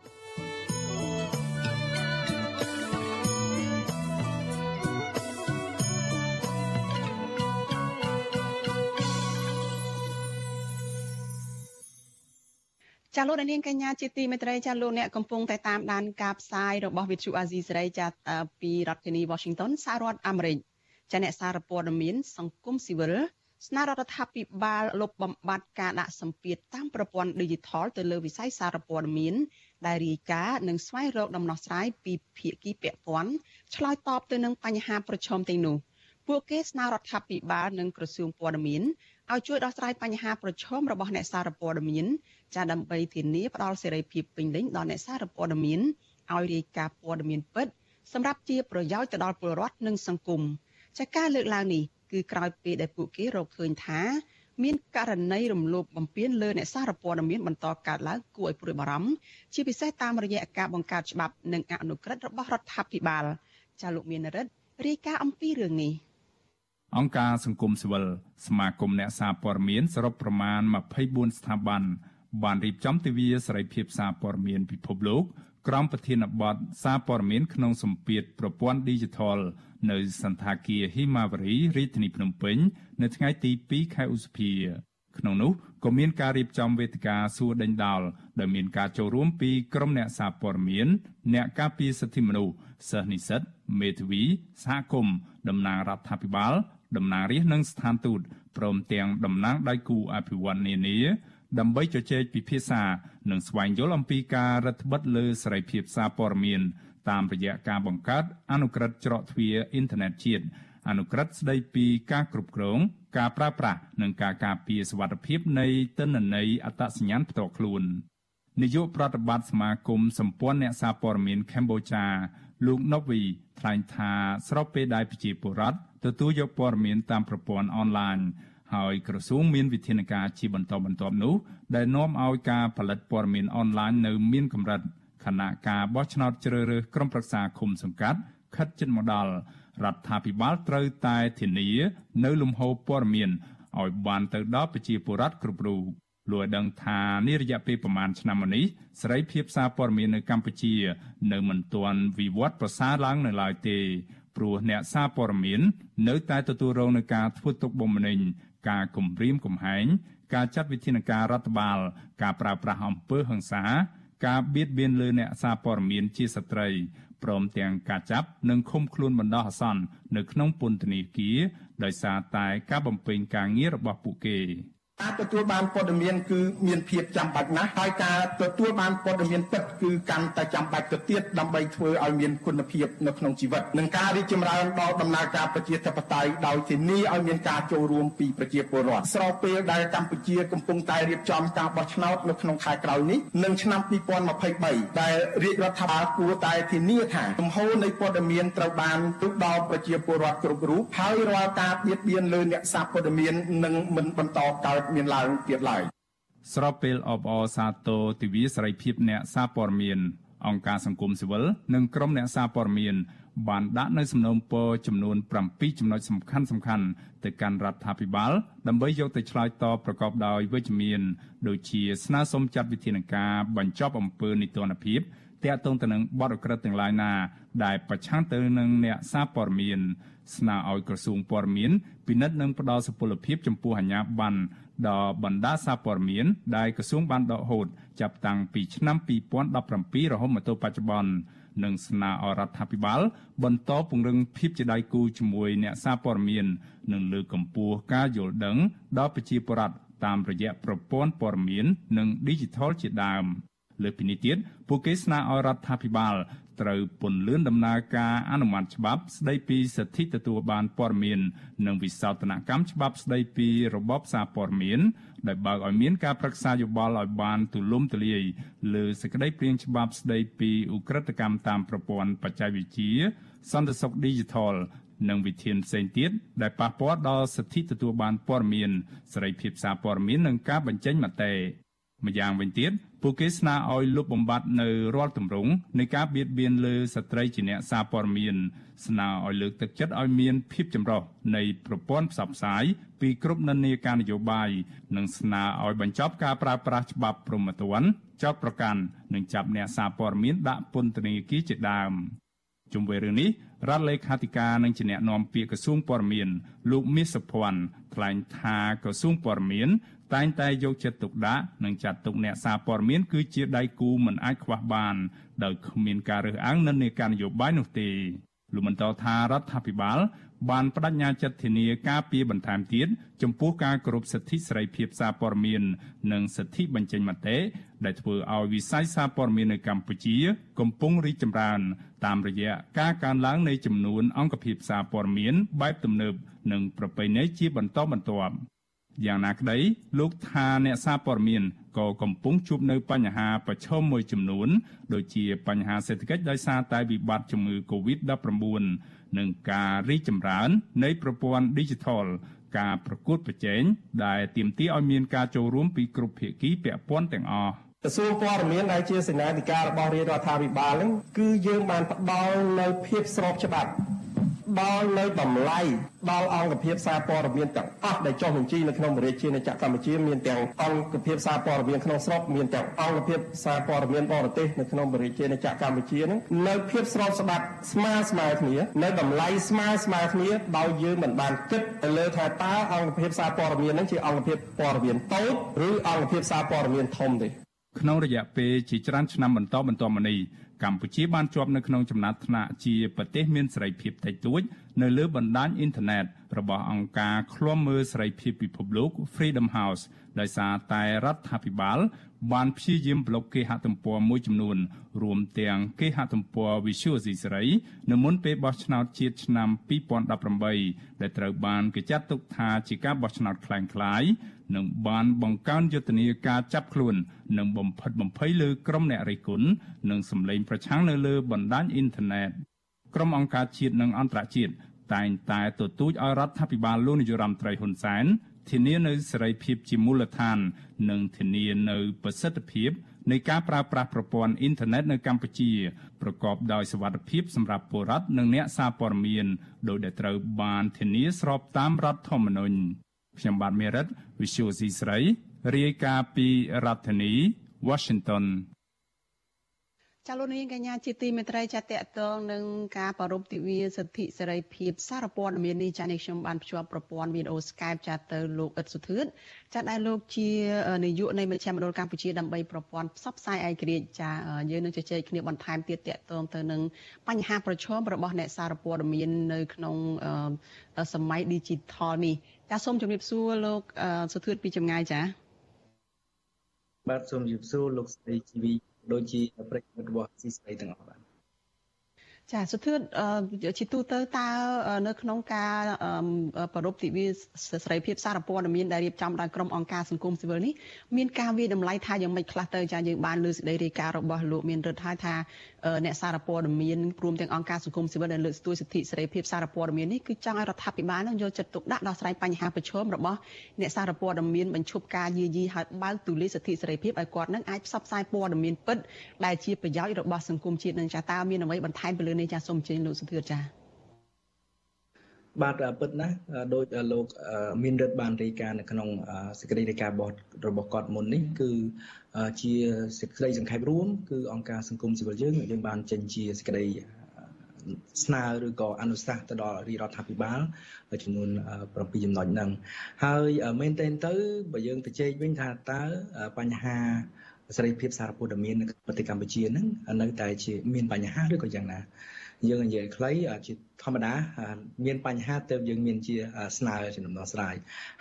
Speaker 4: ចាលោកនាងកញ្ញាជាទីមេត្រីចាលោកអ្នកកំពុងតែតាមដានការផ្សាយរបស់វិទ្យុអាស៊ីសេរីចាពីរដ្ឋធានី Washington សហរដ្ឋអាមេរិកចាអ្នកសារព័ត៌មាន សង្គមស៊ីវិលស្នើរដ្ឋាភិបាលលុបបំបាត់ការដាក់សម្ពាធតាមប្រព័ន្ធ Digital ទៅលើវិស័យសារព័ត៌មានដែលរាយការណ៍និងស្វែងរកដំណោះស្រាយពីភាគីពាក់ព័ន្ធឆ្លើយតបទៅនឹងបញ្ហាប្រឈមទាំងនោះពួកគេស្នើរដ្ឋាភិបាលនិងក្រសួងព័ត៌មានឲ្យជួយដោះស្រាយបញ្ហាប្រឈមរបស់អ្នកសារព័ត៌មាន ចាដើម្បីធានាផ្ដល់សេរីភាពពេញលេញដល់អ្នកសារព័ត៌មានឲ្យរាយការណ៍ព័ត៌មានពិតសម្រាប់ជាប្រយោជន៍ទៅដល់ពលរដ្ឋនិងសង្គមចាការលើកឡើងនេះគឺក្រោយពេលដែលពួកគេរកឃើញថា មានករណីរំលោភបំពានលើអ្នកសារព័ត៌មានបន្តកើតឡើងគួរឲ្យព្រួយបារម្ភជាពិសេសតាមរយៈការបង្កើតច្បាប់និងអនុក្រឹត្យរបស់រដ្ឋាភិបាលចាលោកមានរិទ្ធរាយការណ៍អំពីរឿងនេះ
Speaker 2: អង្គការសង្គមស៊ីវិលសមាគមអ្នកសារព័ត៌មានសរុបប្រមាណ24ស្ថាប័ន បានរៀបចំទិវាសេរីភាពសារព័ត៌មានពិភពលោកក្រោមប្រធានបទសារព័ត៌មានក្នុងសម្ពាធប្រព័ន្ធ Digital នៅសន្តាគារ Himawari រាជធានីភ្នំពេញ នៅថ្ងៃទី2ខែឧសភាក្នុងនោះក៏មានការរៀបចំវេទិកាសួរដេញដោលដោយមានការចូលរួមពីក្រុមអ្នកសារព័ត៌មាន អ្នកការពារសិទ្ធិមនុស្សសិស្សនិស្សិតមេធាវីសហគមន៍តំណាងរដ្ឋាភិបាលតំណាងរាស្ត្រនិងស្ថានទូតព្រមទាំងតំណាងដៃគូអភិវឌ្ឍន៍នានា ដើម្បីជជែកពិភាក្សានិងស្វែងយល់អំពីការរដ្ឋបិទលើសេរីភាពសារព័ត៌មានតាមរយៈការបង្កើតអនុក្រឹត្យច្រកទ្វារអ៊ីនធឺណិតជាតិអនុក្រឹត្យស្តីពីការគ្រប់គ្រង ការប្រើប្រាស់និងការការពារសុវត្ថិភាពនៃទិន្នន័យអត្តសញ្ញាណផ្ទាល់ខ្លួននាយកប្រតិបត្តិសមាគមសម្ព័ន្ធអ្នកសារព័ត៌មានកម្ពុជាលោកណូវីថ្លែងថាស្របពេលដែលប្រជាពលរដ្ឋទទួលយកព័ត៌មានតាមប្រព័ន្ធអនឡាញ ហើយក្រសួងមានវិធានការជាបន្តបន្ទាប់នោះដែលនាំឲ្យការផលិតព័ត៌មានអនឡាញនៅមានកម្រិតខណៈការបោះឆ្នោតជ្រើសរើសក្រុមប្រឹក្សាឃុំសង្កាត់ខិតជិតមកដល់រដ្ឋាភិបាលត្រូវតែធានា នៅលំហូរព័ត៌មានឲ្យបានទៅដល់ប្រជាពលរដ្ឋគ្រប់រូបលោកដឹងថានេះរយៈពេលប្រមាណឆ្នាំមកនេះសេរីភាពសារព័ត៌មាននៅកម្ពុជា នៅមិនទាន់វិវត្តប្រសើរឡើងនៅឡើយទេព្រោះអ្នកសារព័ត៌មាន នៅតែទទួលរងនឹងការធ្វើទុកបុកម្នេញ ការគំរាមកំហែងការចាត់វិធានការរដ្ឋបាល ការប្រើប្រាស់អំពើហិង្សា ការបៀតបៀនលើអ្នកសារព័ត៌មានជាស្ត្រីព្រមទាំងការចាប់និងឃុំខ្លួនបណ្ដោះអាសន្ននៅក្នុងពន្ធនាគារដោយសារតែការបំពេញការងាររបស់ពួកគេ
Speaker 9: ការទទួលបានព័ត៌មានគឺមានភាពចាំបាច់ណាស់ហើយការទទួលបានព័ត៌មានពិតគឺកាន់តែចាំបាច់ទៅទៀតដើម្បីធ្វើឲ្យមានគុណភាពនៅក្នុងជីវិតនិងការរីកចម្រើនដល់ដំណើរការប្រជាធិបតេយ្យដោយធានាឲ្យមានការចូលរួមពីប្រជាពលរដ្ឋស្របពេលដែលកម្ពុជាកំពុងតែរៀបចំការបោះឆ្នោតនៅក្នុងខែក្រោយនេះនិងឆ្នាំ2023ដែលរាជរដ្ឋាភិបាលគួរតែធានាថាទំហំនៃព័ត៌មានត្រូវបានទូដល់ប្រជាពលរដ្ឋគ្រប់រូបហើយរាល់ការបៀតបៀនលើអ្នកសារព័ត៌មាននឹងមិនបន្តកើតមានឡើងទៀតឡើយ
Speaker 2: ស្របពេលអបអរសាទរទិវាសេរីភាពអ្នកសារព័ត៌មានអង្គការសង្គមស៊ីវិលនិងក្រុមអ្នកសារព័ត៌មានបានដាក់នៅសំណូមពរចំនួន7ចំណុចសំខាន់សំខាន់ទៅកាន់រដ្ឋាភិបាលដើម្បីយកទៅឆ្លើយតបប្រកបដោយវិជ្ជមានដូចជាស្នើសុំចាត់វិធានការបញ្ចប់អំពើនីតិរដ្ឋភាព តាក់ទងទៅនឹងបទអក្រិតទាំងឡាយណា ដែលប្រឆាំងទៅនឹងអ្នកសារព័ត៌មានស្នើឲ្យក្រសួងព័ត៌មានពិនិត្យនិងផ្ដល់សុពលភាពចំពោះអាជ្ញាប័ណ្ណដល់បណ្ដាសារព័ត៌មានដែលក្រសួងបានដកហូតចាប់តាំងពីឆ្នាំ2017រហូតមកទល់បច្ចុប្បន្ននិងស្នើអរដ្ឋាភិបាល បន្តពង្រឹងភាពជាដៃគូជាមួយអ្នកសារព័ត៌មាននិងលើកកម្ពស់ការយល់ដឹងដល់ប្រជាពលរដ្ឋតាមរយៈប្រព័ន្ធព័ត៌មាន និង Digital ជាដើម លើពីនេះទៀតពួកគេស្នើឲ្យរដ្ឋាភិបាលត្រូវពន្លឿនដំណើរការអនុម័តច្បាប់ស្តីពីសិទ្ធិទទួលបានព័ត៌មាន និងវិសោធនកម្មច្បាប់ស្តីពីរបបសារព័ត៌មានដែលបើកឲ្យមានការប្រឹក្សាយោបល់ឲ្យបានទូលំទូលាយលើសេចក្តីព្រាងច្បាប់ស្តីពីឧក្រិដ្ឋកម្មតាមប្រព័ន្ធបច្ចេកវិទ្យាសន្តិសុខ Digital និងវិធានផ្សេងទៀតដែលប៉ះពាល់ដល់សិទ្ធិទទួលបានព័ត៌មានសេរីភាពសារព័ត៌មាននិងការបញ្ចេញមតិម្យ៉ាងវិញទៀត ពួកគេស្នើឲ្យលុបបំបាត់នៅរាល់ទម្រង់នៃការបៀតបៀនលើស្ត្រីជាអ្នកសារព័ត៌មានស្នើឲ្យលើកទឹកចិត្តឲ្យមានភាពចម្រុះនៃប្រព័ន្ធផ្សព្វផ្សាយពីគ្រប់និន្នាការនយោបាយនិងស្នើឲ្យបញ្ចប់ការប្រើប្រាស់ច្បាប់ព្រហ្មទណ្ឌចោតប្រកាន់និងចាប់អ្នកសារព័ត៌មានដាក់ពន្ធនាគារជាដើមជុំវិញរឿងនេះរដ្ឋលេខាធិការនិងជាអ្នកណែនាំពាក្យក្រសួងព័ត៌មានលោកមាសសុភ័ណ្ឌថ្លែងថាក្រសួងព័ត៌មាន តែងតែយកចិត្តទុកដាក់និងចាត់ទុកអ្នកសារព័ត៌មានគឺជាដៃគូមិនអាចខ្វះបានដោយគ្មានការរើសអើងនិន្នាការនយោបាយនោះទេលោកបន្តថារដ្ឋាភិបាលបានបដិញ្ញាចិត្តធានាការពារបន្ថែមទៀតចំពោះការគោរពសិទ្ធិសេរីភាពសារព័ត៌មាន និងសិទ្ធិបញ្ចេញមតិដែលធ្វើឲ្យវិស័យសារព័ត៌មាននៅកម្ពុជា កំពុងរីកចម្រើន តាមរយៈការកើនឡើងនៃចំនួនអង្គភាពសារព័ត៌មានបែបទំនើបនិងប្រពៃណីជាបន្តបន្ទាប់ យ៉ាងណាក្តីលោកថាអ្នកសារព័ត៌មានក៏កំពុងជួបនៅបញ្ហាប្រឈមមួយចំនួន ដូចជាបញ្ហាសេដ្ឋកិច្ចដោយសារតែវិបត្តិជំងឺ Covid-19 និងការរីកចម្រើន នៃប្រព័ន្ធ Digital ការប្រកួតប្រជែងដែលទាមទារឲ្យមានការចូលរួមពីគ្រប់ភាគីពាក់ព័ន្ធទាំងអស់
Speaker 9: ក្រសួងព័ត៌មានដែលជាសេនាធិការរបស់រាជរដ្ឋាភិបាលនឹងគឺយើងបានផ្ដល់នៅភាពស្របច្បាប់ ដល់នៅតម្លៃដល់អង្គភាពសារព័ត៌មានទាំងអស់ដែលចុះបញ្ជីនៅក្នុងរាជាណាចក្រកម្ពុជាមានទាំងអង្គភាពសារព័ត៌មានក្នុងស្រុកមានទាំងអង្គភាពសារព័ត៌មានបរទេសនៅក្នុងរាជាណាចក្រកម្ពុជានឹងនៅភាពស្របច្បាប់ស្មើស្មើគ្នានៅតម្លៃស្មើស្មើគ្នាដោយយើងមិនបានគិតទៅលើថាតើអង្គភាពសារព័ត៌មាននឹងជាអង្គភាពព័ត៌មានតូចឬអង្គភាពសារព័ត៌មានធំទេ
Speaker 2: ក្នុងរយៈពេលជាច្រើនឆ្នាំបន្តបន្ទាប់មកនេះ កម្ពុជាបានជាប់នៅក្នុងចំណាត់ថ្នាក់ជាប្រទេសមានសេរីភាពតិចតួច នៅលើបណ្ដាញអ៊ីនធឺណិតរបស់អង្គការឃ្លាំមើលសេរីភាពពិភពលោក Freedom House ដោយសារតែរដ្ឋាភិបាល បានព្យាយាមប្លុកគេហទំព័រមួយចំនួនរួមទាំងគេហទំព័រ Visual Society នៅមុនពេលបោះឆ្នោតជាតិឆ្នាំ2018ដែលត្រូវបានគេចាត់ទុកថាជាការបោះឆ្នោតคล้ายៗនិងបានបង្កើនយុទ្ធនាការចាប់ខ្លួននិងបំផិតបំភ័យលើក្រុមអ្នករិះគន់និងសម្លេងប្រឆាំងនៅលើបណ្ដាញអ៊ីនធឺណិតក្រុមអង្គការជាតិនិងអន្តរជាតិតែងតែទទូចឲ្យរដ្ឋាភិបាលលោកនាយរដ្ឋមន្ត្រីហ៊ុនសែន ធានានៅសេរីភាពជាមូលដ្ឋាន និងធានានៅប្រសិទ្ធភាពនៃការប្រើប្រាស់ប្រព័ន្ធអ៊ីនធឺណិតនៅកម្ពុជាប្រកបដោយសុវត្ថិភាពសម្រាប់ពលរដ្ឋនិងអ្នកសារព័ត៌មានដោយដែលត្រូវបានធានាស្របតាមរដ្ឋធម្មនុញ្ញខ្ញុំបាទមេរិត Visual C ស្រីរាយការណ៍ពីរដ្ឋធានី Washington
Speaker 4: ចាលោកនាងកញ្ញាជាទីមេត្រីចាតតងនឹងការប្រ rup ទិវាសិទ្ធិសេរីភាពសារព័ត៌មាននេះចានេះខ្ញុំបានភ្ជាប់ប្រព័ន្ធវីដេអូ Skype ចាទៅលោកអ៊ិតសុធឿនចាដែលលោកជានាយកនៃមជ្ឈមណ្ឌលកម្ពុជាដើម្បីប្រព័ន្ធផ្សព្វផ្សាយឯករាជ្យចាយើងនឹងជជែកគ្នាបន្ថែមទៀតតតងទៅនឹងបញ្ហាប្រឈមរបស់អ្នកសារព័ត៌មាននៅក្នុងសម័យ Digital នេះចាសូមជម្រាបសួរលោកសុធឿនពីចម្ងាយចា
Speaker 10: បាទសូមជម្រាបសួរលោកស្រីជីវី ដូចជាប្រិយមិត្តរបស់ស៊ីស្រីទាំងអស់បាទ
Speaker 4: ចាសុធឿនជាទូទៅតើនៅក្នុងការប្រពៃទិវាសេរីភាពសារព័ត៌មានដែលរៀបចំដោយក្រុមអង្គការសង្គមស៊ីវិលនេះមានការវាតម្លៃថាយ៉ាងម៉េចខ្លះទៅចាយើងបានលើសេចក្តីរាយការណ៍របស់លោកមានរដ្ឋហើយថាអ្នកសារព័ត៌មានព្រមទាំងអង្គការសង្គមស៊ីវិលដែលលើកស្ទួយសិទ្ធិសេរីភាពសារព័ត៌មាននេះគឺចង់ឲ្យរដ្ឋាភិបាលនឹងយកចិត្តទុកដាក់ដោះស្រាយបញ្ហាប្រឈមរបស់អ្នកសារព័ត៌មានបញ្ឈប់ការយាយីហើយបើកទូលាយសិទ្ធិសេរីភាពឲ្យគាត់នឹងអាចផ្សព្វផ្សាយព័ត៌មានពិតដែលជាប្រយោជន៍របស់សង្គមជាតិនឹងចាតើមានអ្វីបន្ថែមពីលើនេះចាសូមអញ្ជើញលោកសុធឿចា
Speaker 10: បាទពិតណាស់ដោយលោកមានរដ្ឋបានរាយការណ៍នៅក្នុងសេចក្តីរាយការណ៍របស់របស់គាត់មុននេះគឺជាសេចក្តីសង្ខេបរួមគឺអង្គការសង្គមស៊ីវិលយើងយើងបានចេញជាសេចក្តីស្នើឬក៏អនុសាសន៍ទៅដល់រាជរដ្ឋាភិបាលចំនួន7ចំណុចហ្នឹងហើយមែនទែនទៅបើយើងទៅជែកវិញថាតើបញ្ហា សេរីភាពសារព័ត៌មាននៅប្រទេសកម្ពុជាហ្នឹងនៅតែជាមានបញ្ហាឬក៏យ៉ាងណាយើងនិយាយខ្លីជាធម្មតាមានបញ្ហាទៅយើងមានជាស្នើជាដំណោះស្រាយ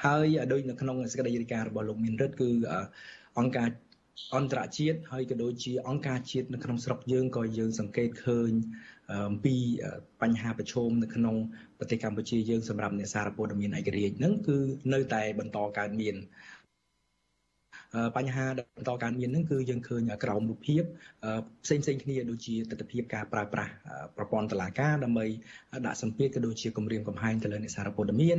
Speaker 10: ហើយដូចនៅក្នុងសេចក្តីរាយការណ៍របស់លោកមានរិទ្ធគឺអង្គការអន្តរជាតិហើយក៏ដូចជាអង្គការជាតិនៅក្នុងស្រុកយើងក៏យើងសង្កេតឃើញអំពីបញ្ហាប្រឈមនៅក្នុងប្រទេសកម្ពុជាយើងសម្រាប់អ្នកសារព័ត៌មានឯករាជ្យហ្នឹងគឺនៅតែបន្តកើតមាន បញ្ហាដែលបន្តកើតមានហ្នឹងគឺយើងឃើញក្រោមរូបភាពផ្សេងផ្សេងគ្នាដូចជាទស្សនវិជ្ជាការប្រើប្រាស់ប្រព័ន្ធតឡាការដើម្បីដាក់សម្ពាធក៏ដូចជាគម្រាមកំហែងទៅលើអ្នកសារព័ត៌មាន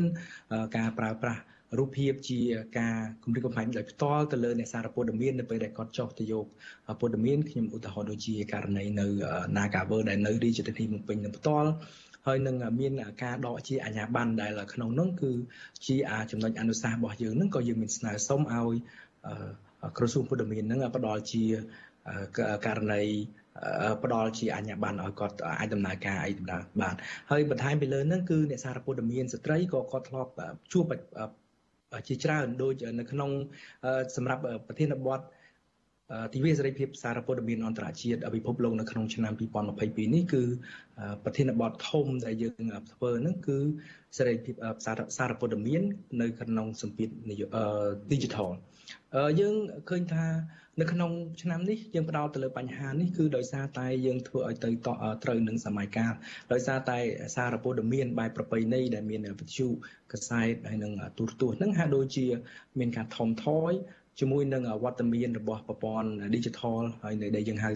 Speaker 10: ការប្រើប្រាស់រូបភាពជាការគម្រាមកំហែងដោយផ្ទាល់ទៅលើអ្នកសារព័ត៌មាននៅពេលដែលគាត់ចុះទៅយកព័ត៌មានខ្ញុំឧទាហរណ៍ដូចជាករណីនៅ Nagaver ដែលនៅរាជធានីភ្នំពេញនឹងផ្ទាល់ ហើយនឹងមានការដកជាអាញាប័ណ្ណដែលក្នុងនោះគឺជាចំណុចអនុសាសន៍របស់យើងនឹងក៏យើងមានស្នើសុំឲ្យក្រសួងពុទ្ធមាននឹងផ្ដល់ជាករណីផ្ដល់ជាអាជ្ញាប័ណ្ណឲ្យគាត់អាចដំណើរការអីដំណើរបានហើយបន្ថែមពីលើហ្នឹងគឺអ្នកសារពុទ្ធមានស្ត្រីក៏គាត់ធ្លាប់ជួបជាច្រើនដូចនៅក្នុងសម្រាប់ប្រធានបទ ទិវាសេរីភាពសារព័ត៌មានអន្តរជាតិពិភពលោកនៅក្នុងឆ្នាំ2022នេះគឺប្រធានបទធំដែលយើងធ្វើហ្នឹងគឺសេរីភាពសារព័ត៌មាននៅក្នុងសម្ពាធ digital យើងឃើញថានៅក្នុងឆ្នាំនេះយើងផ្ដោតទៅលើបញ្ហានេះគឺដោយសារតែយើងធ្វើឲ្យទៅត្រូវនឹងសម័យកាលដោយសារតែសារព័ត៌មានបែបប្រពៃណីដែលមានវិទ្យុកាសែតហើយនឹងទូរទស្សន៍ហ្នឹងហាក់ដូចជាមានការថមថយ ជាមួយនឹងវត្តមានរបស់ប្រព័ន្ធ digital ហើយនៅដែលយើងហៅ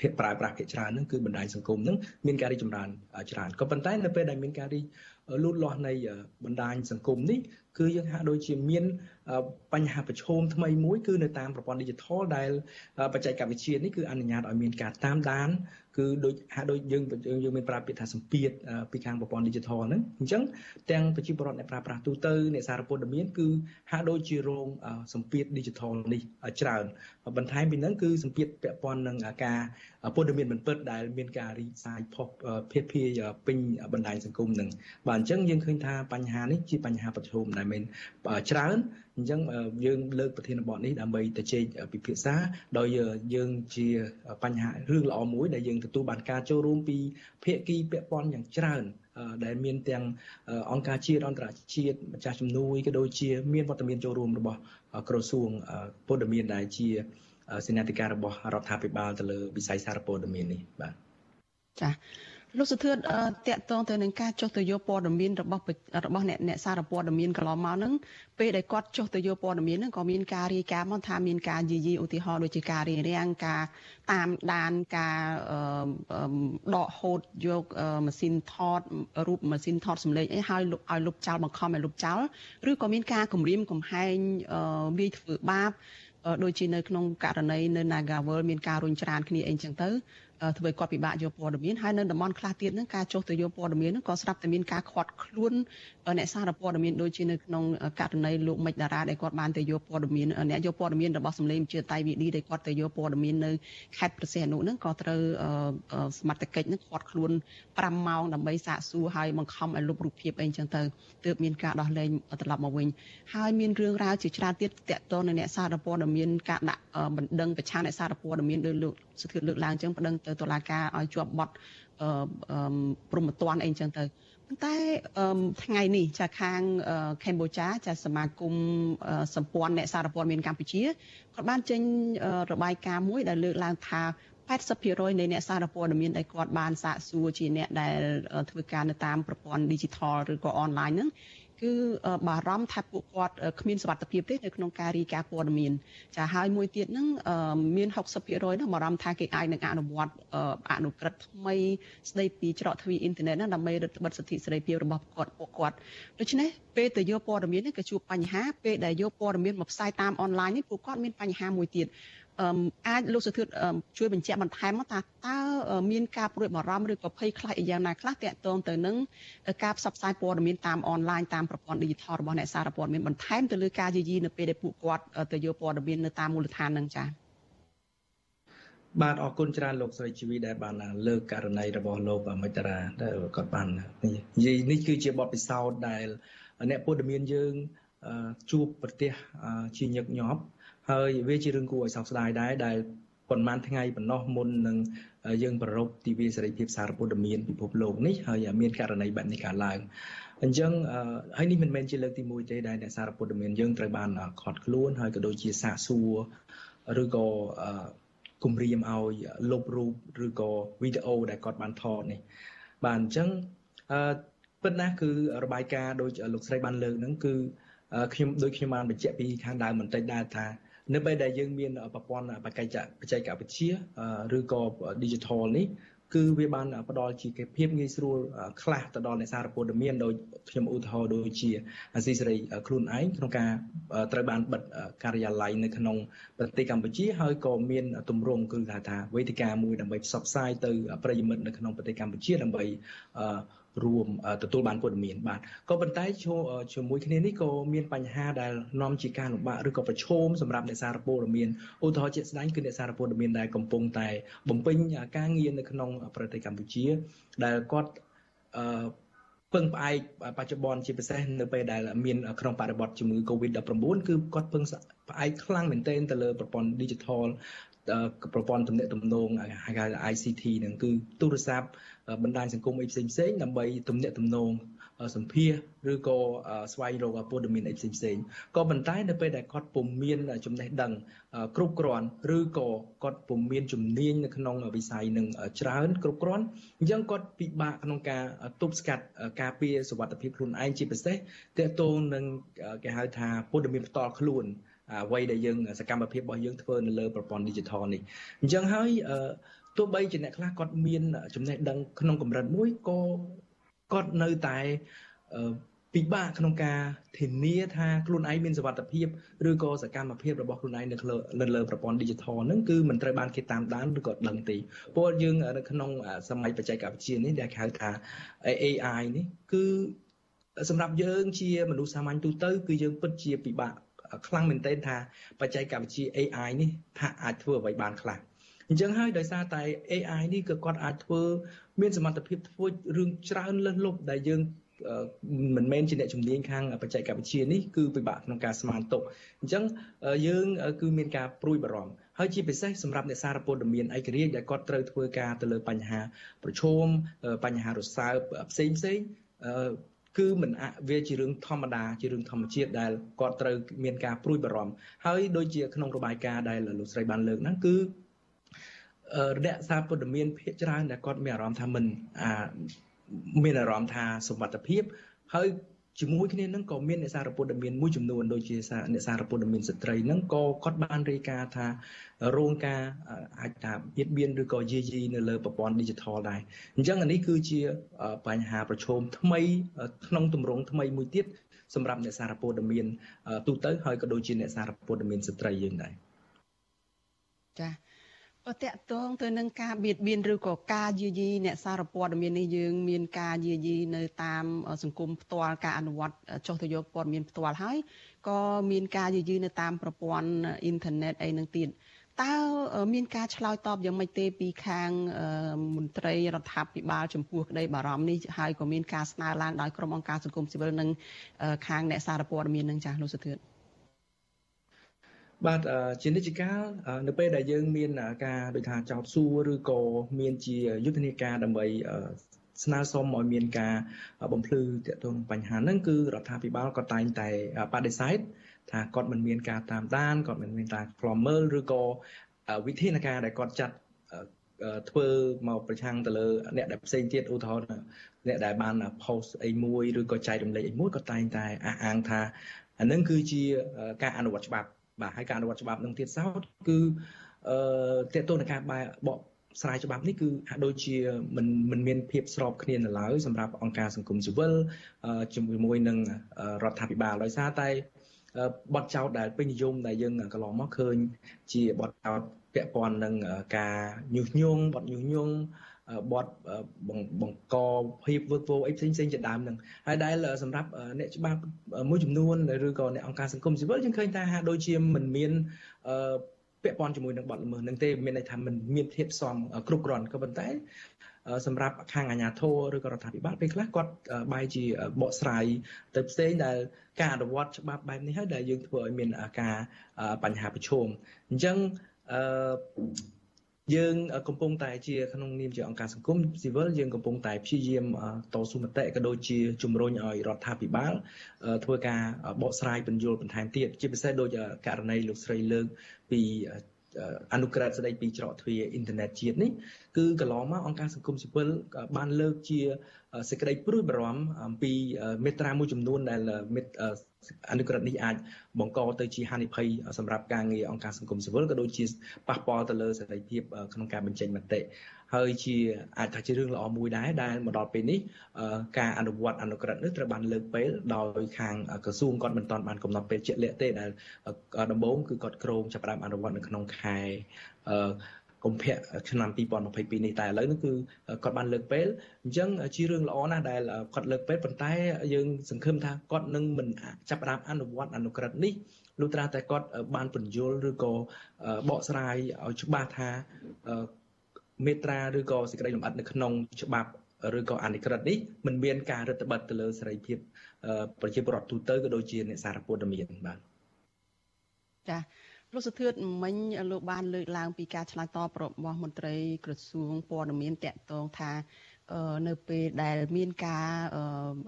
Speaker 10: ភាគប្រើប្រាស់ភាគច្រើនហ្នឹងគឺបណ្ដាញសង្គមហ្នឹងមានការរីកចម្រើនច្រើនក៏ប៉ុន្តែនៅពេលដែលមានការរីកលូតលាស់នៃបណ្ដាញសង្គមនេះគឺយើងហាក់ដូចជាមានបញ្ហាប្រឈមថ្មីមួយគឺនៅតាមប្រព័ន្ធ digital ដែលបច្ចេកវិទ្យានេះគឺអនុញ្ញាតឲ្យមានការតាមដានគឺដូចហាក់ដូចយើងយើងមានប្រើពាក្យថាសម្ពាធពីខាងប្រព័ន្ធ digital ហ្នឹងអញ្ចឹងទាំងប្រជាពលរដ្ឋអ្នកប្រើប្រាស់ទូទៅអ្នកសារព័ត៌មានគឺហាក់ដូចជារងសម្ពាធ digital នេះច្រើនបន្ថែមពីហ្នឹងគឺសម្ពាធពាក់ព័ន្ធនឹងការព័ត៌មានមិនពិតដែលមានការរីកសាយផុសភាភាពេញបណ្ដាញសង្គមហ្នឹងបាទអញ្ចឹងយើងឃើញថាបញ្ហានេះជាបញ្ហាប្រឈមដែលមានច្រើនអញ្ចឹងយើងលើកប្រធានបទនេះដើម្បីទៅជែកពិភាក្សាដោយយើងជាបញ្ហារឿងល្អមួយដែលយើងទទួលបានការចូលរួមពីភាគីពាក់ព័ន្ធយ៉ាងច្រើនដែលមានទាំងអង្គការជាតិអន្តរជាតិម្ចាស់ជំនួយក៏ដូចជាមានវត្តមានចូលរួមរបស់ក្រសួងពលរដ្ឋមានដែលជា សេនាធិការរបស់រដ្ឋាភិបាលទៅលើវិស័យសារព័ត៌មាននេះបាទ
Speaker 4: ចា៎លោកសុធឿនតកតងទៅនឹងការចុះទៅយកព័ត៌មានរបស់របស់អ្នកអ្នកសារព័ត៌មានកន្លងមកហ្នឹងពេលដែលគាត់ចុះទៅយកព័ត៌មានហ្នឹងក៏មានការរាយការណ៍មកថាមានការយាយីឧទាហរណ៍ដូចជាការរៀបរៀងការតាមដានការដកហូតយកម៉ាស៊ីនថតរូបម៉ាស៊ីនថតសម្លេងអីហើយឲ្យលុបចោលបង្ខំឲ្យលុបចោលឬក៏មានការគំរាមកំហែងវាយធ្វើបាប ដូចជានៅក្នុងករណីនៅ Nagawal មានការរុញច្រានគ្នាអីចឹងទៅ ធ្វើឲ្យគាត់ពិបាកយកព័ត៌មានហើយនៅតំបន់ខ្លះទៀតហ្នឹងការចុះទៅយកព័ត៌មានហ្នឹងក៏ស្រាប់តែមានការខាត់ខ្លួនអ្នកសារព័ត៌មានដូចជានៅក្នុងករណីលោកមិចតារាដែលគាត់បានទៅយកព័ត៌មានអ្នកយកព័ត៌មានរបស់សម្លេងជាតៃវីឌីដែលគាត់ទៅយកព័ត៌មាននៅខេត្តប្រសេះអនុហ្នឹងក៏ត្រូវសមត្ថកិច្ចហ្នឹងខាត់ខ្លួន5ម៉ោងដើម្បីសាកសួរហើយបង្ខំឲ្យលុបរូបភាពអីចឹងទៅទើបមានការដោះលែងត្រឡប់មកវិញហើយមានរឿងរ៉ាវជាច្រើនទៀតតកតនៅអ្នកសារព័ត៌មានការដាក់បណ្ដឹងប្រឆាំងអ្នកសារព័ត៌មានដោយលោកសុធិលើកឡើងចឹងបណ្ដឹងទៅតុលាការឲ្យជាប់បទព្រមត្តនអីចឹងទៅតែថ្ងៃនេះចាខាងកម្ពុជាចាសមាគមសម្ព័ន្ធអ្នកសារព័ត៌មានកម្ពុជាគាត់បានចេញរបាយការណ៍មួយដែលលើកឡើងថា80%នៃអ្នកសារព័ត៌មានដែលគាត់បានសាកសួរជាអ្នកដែលធ្វើការនៅតាមប្រព័ន្ធ digital ឬក៏ online ហ្នឹង គឺបារម្ភថាពួកគាត់គ្មានសុវត្ថិភាពទេនៅក្នុងការរីកាព័ត៌មានចាហើយមួយទៀតហ្នឹងមាន60%ហ្នឹងបារម្ភថាគេអាចនឹងអនុវត្តអនុក្រឹត្យថ្មីស្ដីពីច្រកទ្វារអ៊ីនធឺណិតហ្នឹងដើម្បីរឹតបន្តឹងសិទ្ធិសេរីភាពរបស់គាត់ពួកគាត់ដូច្នេះពេលទៅយកព័ត៌មាននេះក៏ជួបបញ្ហាពេលដែលយកព័ត៌មានមកផ្សាយតាមអនឡាញនេះពួកគាត់មានបញ្ហាមួយទៀត អាចលោកសុធិតជួយបញ្ជាក់បន្ថែមមកថាតើមានការព្រួយបារម្ភឬក៏ភ័យខ្លាចយ៉ាងណាខ្លះតាក់ទងទៅនឹងការផ្សព្វផ្សាយព័ត៌មានតាមអនឡាញតាមប្រព័ន្ធ digital របស់អ្នកសារព័ត៌មានបន្ថែមទៅលើការយាយីនៅពេលដែលពួកគាត់ទៅយកព័ត៌មាននៅតាមមូលដ្ឋាននឹងចា៎
Speaker 10: បាទអរគុណច្រើនលោកស្រីជីវីដែលបានលើកករណីរបស់លោកមិត្តរាដែលគាត់បាននិយាយនេះគឺជាបទពិសោធន៍ដែលអ្នកព័ត៌មានយើងជួបប្រទេសជាញឹកញាប់ ហើយវាជារឿងគួរឲ្យសោកស្ដាយដែរដែលប៉ុន្មានថ្ងៃប៉ុណ្ណោះមុននឹងយើងប្ររពទិវាសេរីភាពសារព័ត៌មានពិភពលោកនេះហើយមានករណីបែបនេះកើតឡើងអញ្ចឹងហើយនេះមិនមែនជាលើកទី1ទេដែលអ្នកសារព័ត៌មានយើងត្រូវបានខត់ខ្លួនហើយក៏ដូចជាសាកសួរឬក៏គំរាមឲ្យលុបរូបឬក៏វីដេអូដែលគាត់បានថតនេះបាទអញ្ចឹងអឺពិតណាស់គឺរបាយការណ៍ដូចលោកស្រីបានលើកហ្នឹងគឺខ្ញុំដូចខ្ញុំបានបញ្ជាក់ពីខាងដើមបន្តិចដែរថា នៅពេលដែលយើងមានប្រព័ន្ធបច្ចេកបច្ចេកវិទ្យាឬក៏ digital នេះគឺវាបានផ្ដល់ជាភាពងាយស្រួលខ្លះទៅដល់អ្នកសារព័ត៌មានដោយខ្ញុំឧទាហរណ៍ដូចជាអាស៊ីសេរីខ្លួនឯងក្នុងការត្រូវបានបិទការិយាល័យនៅក្នុងប្រទេសកម្ពុជាហើយក៏មានទម្រង់គឺថាថាវេទិកាមួយដើម្បីផ្សព្វផ្សាយទៅប្រិយមិត្តនៅក្នុងប្រទេសកម្ពុជាដើម្បី រួមទទួលបានព័ត៌មានបាទក៏ប៉ុន្តែជាមួយគ្នានេះក៏មានបញ្ហាដែលនាំជាការលំបាកឬក៏ប្រឈមសម្រាប់អ្នកសារព័ត៌មានឧទាហរណ៍ជាក់ស្ដែងគឺអ្នកសារព័ត៌មានដែលកំពុងតែបំពេញការងារនៅក្នុងប្រទេសកម្ពុជា ដែលគាត់អឺពឹងផ្អែកបច្ចុប្បន្នជាពិសេសនៅពេលដែលមានក្នុងបរិបទជំងឺ Covid-19 គឺគាត់ពឹងផ្អែកខ្លាំងមែនទែនទៅលើប្រព័ន្ធ digital ប្រព័ន្ធទំនាក់ទំនងហៅថា ICT ហ្នឹងគឺទូរស័ព្ទបណ្ដាញសង្គមអីផ្សេងផ្សេងដើម្បីទំនាក់ទំនងសម្ភារឬក៏ស្វែងរកព័ត៌មានអីផ្សេងផ្សេងក៏ប៉ុន្តែនៅពេលដែលគាត់ពុំមានចំណេះដឹងគ្រប់គ្រាន់ឬក៏គាត់ពុំមានជំនាញនៅក្នុងវិស័យនឹងច្រើនគ្រប់គ្រាន់អញ្ចឹងគាត់ពិបាកក្នុងការទប់ស្កាត់ការពារសុវត្ថិភាពខ្លួនឯងជាពិសេសទាក់ទងនឹងគេហៅថាព័ត៌មានផ្ទាល់ខ្លួន អ្វីដែលយើងសកម្មភាពរបស់យើងធ្វើនៅលើប្រព័ន្ធ digital នេះអញ្ចឹងហើយទោះបីជាអ្នកខ្លះគាត់មានចំណេះដឹងក្នុងកម្រិតមួយក៏គាត់នៅតែពិបាកក្នុងការធានាថាខ្លួនឯងមានសុវត្ថិភាពឬក៏សកម្មភាពរបស់ខ្លួនឯងនៅនៅលើប្រព័ន្ធ digital ហ្នឹងគឺមិនត្រូវបានគេតាមដានឬក៏ដឹងទេពលយើងនៅក្នុងសម័យបច្ចេកវិទ្យានេះដែលហៅថា AI នេះគឺសម្រាប់យើងជាមនុស្សសាមញ្ញទូទៅគឺយើងពិតជាពិបាក ខ្លាំងមែនទែនថាបច្ចេកវិទ្យា AI នេះថាអាចធ្វើអ្វីបានខ្លះអញ្ចឹងហើយដោយសារតែ AI នេះក៏គាត់អាចធ្វើមានសមត្ថភាពធ្វើរឿងច្រើនលើសលប់ដែលយើងមិនមែនជាអ្នកជំនាញខាងបច្ចេកវិទ្យានេះគឺពិបាកក្នុងការស្មានទុកអញ្ចឹងយើងគឺមានការព្រួយបារម្ភហើយជាពិសេសសម្រាប់អ្នកសារព័ត៌មានឯករាជ្យដែលគាត់ត្រូវធ្វើការទៅលើបញ្ហាប្រឈមបញ្ហារសើបផ្សេងផ្សេង គឺមិនវាជារឿងធម្មតាជារឿងធម្មជាតិដែលគាត់ត្រូវមានការព្រួយបារម្ភហើយដូចជាក្នុងរបាយការណ៍ដែលលោកស្រីបានលើកហ្នឹងគឺរយៈសារព័ត៌មានភាគច្រើនដែលគាត់មានអារម្មណ៍ថាមិនអាមានអារម្មណ៍ថាសមត្ថភាពហើយ ជាមួយគ្នានឹងក៏មានអ្នកសារព័ត៌មានមួយចំនួនដូចជាអ្នកសារព័ត៌មានស្ត្រីហ្នឹងក៏គាត់បានរាយការណ៍ថារោងការអាចថាបៀតបៀនឬក៏យាយីនៅលើប្រព័ន្ធ digital ដែរអញ្ចឹងអានេះគឺជាបញ្ហាប្រឈមថ្មីក្នុងទម្រង់ថ្មីមួយទៀតសម្រាប់អ្នកសារព័ត៌មានទូទៅហើយក៏ដូចជាអ្នកសារព័ត៌មានស្ត្រីយើងដែរ
Speaker 4: ចា៎ក៏ តកតងទៅនឹងការបៀតបៀនឬក៏ការយាយីអ្នកសារព័ត៌មាននេះយើងមានការយាយីនៅតាមសង្គមផ្ទាល់ការអនុវត្តចុះទៅយកព័ត៌មានផ្ទាល់ហើយក៏មានការយាយីនៅតាមប្រព័ន្ធអ៊ីនធឺណិតអីនឹងទៀតតើមានការឆ្លើយតបយ៉ាងម៉េចទេពីខាងមន្ត្រីរដ្ឋាភិបាលចំពោះក្តីបារម្ភនេះហើយក៏មានការស្នើឡើងដោយក្រុមអង្គការសង្គមស៊ីវិលនិងខាងអ្នកសារព័ត៌មាននឹងចាស់លោកសុធឿន
Speaker 10: បាទជានិច្ចកាលនៅពេលដែលយើងមានការដូចថាចោតសួរឬក៏មានជាយុទ្ធនាការដើម្បីស្នើសុំឲ្យមានការបំភ្លឺទាក់ទងបញ្ហាហ្នឹងគឺរដ្ឋាភិបាលក៏តែងតែបដិសេធថាគាត់មិនមានការតាមដានគាត់មិនមានការខ្លំមើលឬក៏វិធានការដែលគាត់ចាត់ធ្វើមកប្រឆាំងទៅលើអ្នកដែលផ្សេងទៀតឧទាហរណ៍អ្នកដែលបាន post អីមួយឬក៏ចែករំលែកអីមួយក៏តែងតែអះអាងថាអានឹងគឺជាការអនុវត្តច្បាប់ បាទហើយការអនុវត្តច្បាប់នឹងទៀតសោតគឺអឺតេតតនការបបកស្រាយច្បាប់នេះគឺហាក់ដូចជាមិនមិនមានភាពស្របគ្នានៅឡើយសម្រាប់អង្គការសង្គមស៊ីវិលជាមួយនឹងរដ្ឋាភិបាលដោយសារតែបទចោតដែលពេញនិយមដែលយើងកន្លងមកឃើញជាបទចោតពាក់ព័ន្ធនឹងការញុះញង់បទញុះញង់ បទបង្កភាពវឹកវរអីផ្សេងផ្សេងជាដើមហ្នឹងហើយដែលសម្រាប់អ្នកច្បាប់មួយចំនួនឬក៏អ្នកអង្គការសង្គមស៊ីវិលយើងឃើញថាហាក់ដូចជាមិនមានពាក់ព័ន្ធជាមួយនឹងបទល្មើសនឹងទេមានន័យថាมันមានភាពផ្សំគ្រប់គ្រាន់ក៏ប៉ុន្តែសម្រាប់ខាងអាជ្ញាធរឬក៏រដ្ឋាភិបាលពេលខ្លះគាត់បែរជាបកស្រាយទៅផ្សេងដែលការអនុវត្តច្បាប់បែបនេះហើយដែលយើងធ្វើឲ្យមានការបញ្ហាប្រឈមអញ្ចឹងអឺ យើងកំពុងតែជាក្នុងនាមជាអង្គការសង្គមស៊ីវិលយើងកំពុងតែព្យាយាមតស៊ូមតិក៏ដូចជាជំរុញឲ្យរដ្ឋាភិបាលធ្វើការបកស្រាយបញ្យលបន្ថែមទៀតជាពិសេសដូចករណីលោកស្រីលើកពី អនុក្រឹត្យស្ដីពីច្រកទ្វារអ៊ីនធឺណិតជាតិនេះគឺកន្លងមកអង្គការសង្គមស៊ីវិលបានលើកជាសេចក្តីព្រួយបារម្ភអំពីមេត្រាមួយចំនួនដែលអនុក្រឹត្យនេះអាចបង្កទៅជាហានិភ័យសម្រាប់ការងារអង្គការសង្គមស៊ីវិលក៏ដូចជាប៉ះពាល់ទៅលើសេរីភាពក្នុងការបញ្ចេញមតិ ហើយជាអាចថាជារឿងល្អមួយដែរដែលមកដល់ពេលនេះការអនុវត្តអនុក្រឹត្យនេះត្រូវបានលើកពេលដោយខាងក្រសួងគាត់មិនទាន់បានកំណត់ពេលជាក់លាក់ទេដែលដំបូងគឺគាត់ក្រងចាប់ផ្ដើមអនុវត្តនៅក្នុងខែកុម្ភៈឆ្នាំ2022នេះតែឥឡូវនេះគឺគាត់បានលើកពេលអញ្ចឹងជារឿងល្អណាស់ដែលគាត់លើកពេលប៉ុន្តែយើងសង្ឃឹមថាគាត់នឹងមិនចាប់ផ្ដើមអនុវត្តអនុក្រឹត្យនេះលុះត្រាតែគាត់បានបញ្យលឬក៏បកស្រាយឲ្យច្បាស់ថា មេត្រាឬក៏សេចក្តីលម្អិតនៅក្នុងច្បាប់ឬក៏អនុក្រឹត្យនេះមិនមានការរឹតបន្តឹងទៅលើសេរីភាពប្រជាពលរដ្ឋទូទៅក៏ដូចជាអ្នកសារព័ត៌មានបាទ
Speaker 4: ចាលោកសុធឿនមិញលោកបានលើកឡើងពីការឆ្លើយតបរបស់មន្ត្រីក្រសួងព័ត៌មានតកតងថានៅពេលដែលមានការ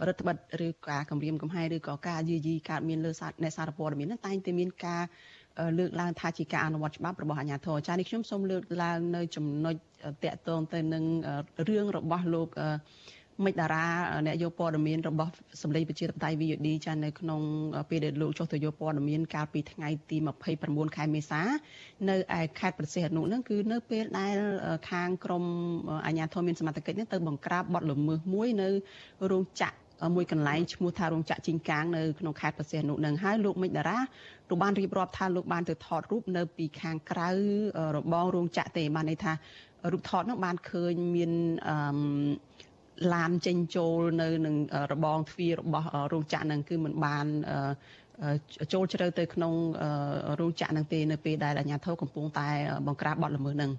Speaker 4: រដ្ឋបិទឬការគម្រាមកំហែងឬក៏ការយាយីកើតមានលើអ្នកសារព័ត៌មានហ្នឹងតែងតែមានការ លើកឡើងថាជាការអនុវត្តច្បាប់របស់អាជ្ញាធរចា៎នេះខ្ញុំសូមលើកឡើងនៅចំណុចតកតងទៅនឹងរឿងរបស់លោកមិចតារាអ្នកយកព័ត៌មានរបស់សម្លេងប្រជាធិបតេយ្យ VOD ចានៅក្នុងពេលដែលលោកចុះទៅយកព័ត៌មានកាលពីថ្ងៃទី29ខែមេសា នៅឯខេត្តប្រសិទ្ធនុហ្នឹងគឺនៅពេលដែលខាងក្រមអាជ្ញាធរមានសមត្ថកិច្ចហ្នឹងទៅបង្ក្រាបបទល្មើសមួយនៅរោងចក្រ មួយកន្លែងឈ្មោះថារោងចក្រជីងកាងនៅក្នុងខេត្តប្រសិទ្ធនុនឹងហើយលោកមិចតារាលោកបានរៀបរាប់ថាលោកបានទៅថតរូបនៅពីខាងក្រៅរបងរោងចក្រទេបានន័យថារូបថតនោះបានឃើញមានអឺឡានចេញចូលនៅនឹងរបងទ្វាររបស់រោងចក្រហ្នឹងគឺมันបានចូលជ្រៅទៅក្នុងរោងចក្រហ្នឹងទេនៅពេលដែលអាជ្ញាធរកំពុងតែបង្ក្រាបបទល្មើសហ្នឹង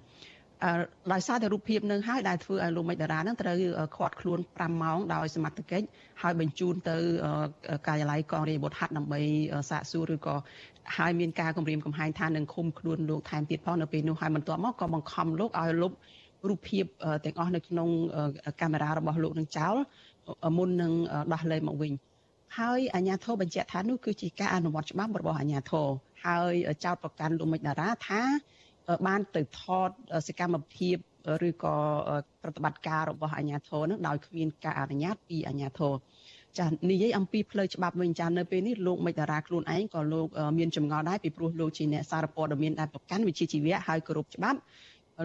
Speaker 4: ដោយសារតែរូបភាពនឹងហើយដែលធ្វើឲ្យលោកមិចតារានឹងត្រូវខាត់ខ្លួន5ម៉ោងដោយសមត្ថកិច្ចហើយបញ្ជូនទៅការិយាល័យកងរាជបុត្រហាត់ដើម្បីសាកសួរឬក៏ហើយមានការគម្រាមកំហែងថានឹងឃុំខ្លួនលោកថែមទៀតផងនៅពេលនោះហើយបន្ទាប់មកក៏បង្ខំលោកឲ្យលុបរូបភាពទាំងអស់នៅក្នុងកាមេរ៉ារបស់លោកនឹងចោលមុននឹងដោះលែងមកវិញហើយអាជ្ញាធរបញ្ជាក់ថានោះគឺជាការអនុវត្តច្បាប់របស់អាជ្ញាធរហើយចោតប្រកាន់លោកមិចតារាថា បានទៅថតសកម្មភាពឬក៏ប្រតិបត្តិការរបស់អាជ្ញាធរនឹងដោយគ្មានការអនុញ្ញាតពីអាជ្ញាធរចានិយាយអំពីផ្លូវច្បាប់វិញចានៅពេលនេះលោកមេតារាខ្លួនឯងក៏លោកមានចម្ងល់ដែរពីព្រោះលោកជាអ្នកសារព័ត៌មានដែលប្រកាន់វិជ្ជាជីវៈហើយគោរពច្បាប់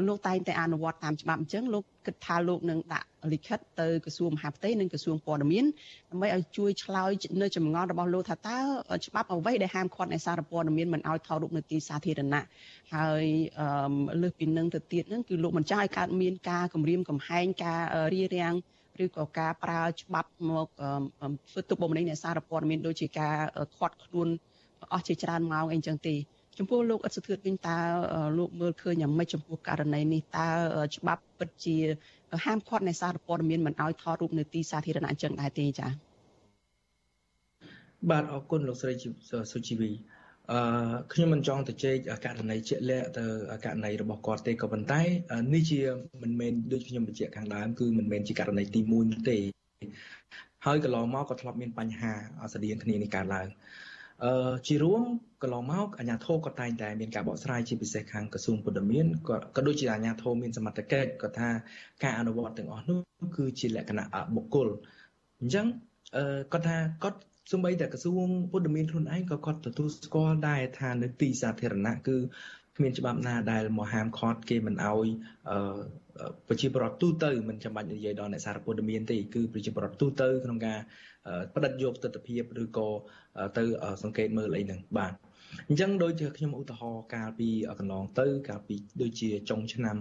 Speaker 4: លោកតែងតែអនុវត្តតាមច្បាប់អញ្ចឹងលោកគិតថាលោកនឹងដាក់លិខិតទៅក្រសួងមហាផ្ទៃនិងក្រសួងព័ត៌មានដើម្បីឲ្យជួយឆ្លើយនៅចម្ងល់របស់លោកថាតើច្បាប់អ្វីដែលហាមឃាត់អ្នកសារព័ត៌មានមិនឲ្យថតរូបនៅទីសាធារណៈហើយលើសពីនឹងទៅទៀតហ្នឹងគឺលោកមិនចង់ឲ្យកើតមានការគំរាមកំហែងការរារាំងឬក៏ការប្រើច្បាប់មកធ្វើទុកបុកម្នេញអ្នកសារព័ត៌មានដូចជាការខាត់ខ្លួនអស់ជាច្រើនម៉ោងអីចឹងទេ ចំពោះលោកអត់សុធឿនវិញតើលោកមើលឃើញយ៉ាងម៉េចចំពោះករណីនេះតើច្បាប់ពិតជា ហាមឃាត់អ្នកសារព័ត៌មានមិនឲ្យថតរូបនៅទីសាធារណៈអញ្ចឹងដែរទេចា៎
Speaker 10: បាទអរគុណលោកស្រីសុជីវីអឺខ្ញុំមិនចង់ទៅជែកករណីជាក់លាក់ទៅករណីរបស់គាត់ទេក៏ប៉ុន្តែនេះជាមិនមែនដូចខ្ញុំបញ្ជាក់ខាងដើមគឺមិនមែនជាករណីទី1នោះទេហើយកន្លងមកក៏ធ្លាប់មានបញ្ហាស្តៀងគ្នានេះកើតឡើង អឺជារួមកន្លងមកអាជ្ញាធរក៏តែងតែមានការបកស្រាយជាពិសេសខាងក្រសួងពុទ្ធមានក៏ក៏ដូចជាអាជ្ញាធរមានសមត្ថកិច្ចក៏ថាការអនុវត្តទាំងអស់នោះគឺជាលក្ខណៈបុគ្គលអញ្ចឹងអឺគាត់ថាគាត់សម្បីតែក្រសួងពុទ្ធមានខ្លួនឯងក៏គាត់ទទួលស្គាល់ដែរថានៅទីសាធារណៈគឺ គ្មានច្បាប់ណាដែលមកហាមឃាត់គេមិនអោយអឺប្រជាពលរដ្ឋទូទៅមិនចាំបាច់និយាយដល់អ្នកសារព័ត៌មានទេគឺប្រជាពលរដ្ឋទូទៅក្នុងការបដិយកទស្សនវិជ្ជាឬក៏ទៅសង្កេតមើលអីហ្នឹងបាទអញ្ចឹងដូចជាខ្ញុំឧទាហរណ៍កាលពីកន្លងទៅ កាលពីដូចជាចុងឆ្នាំ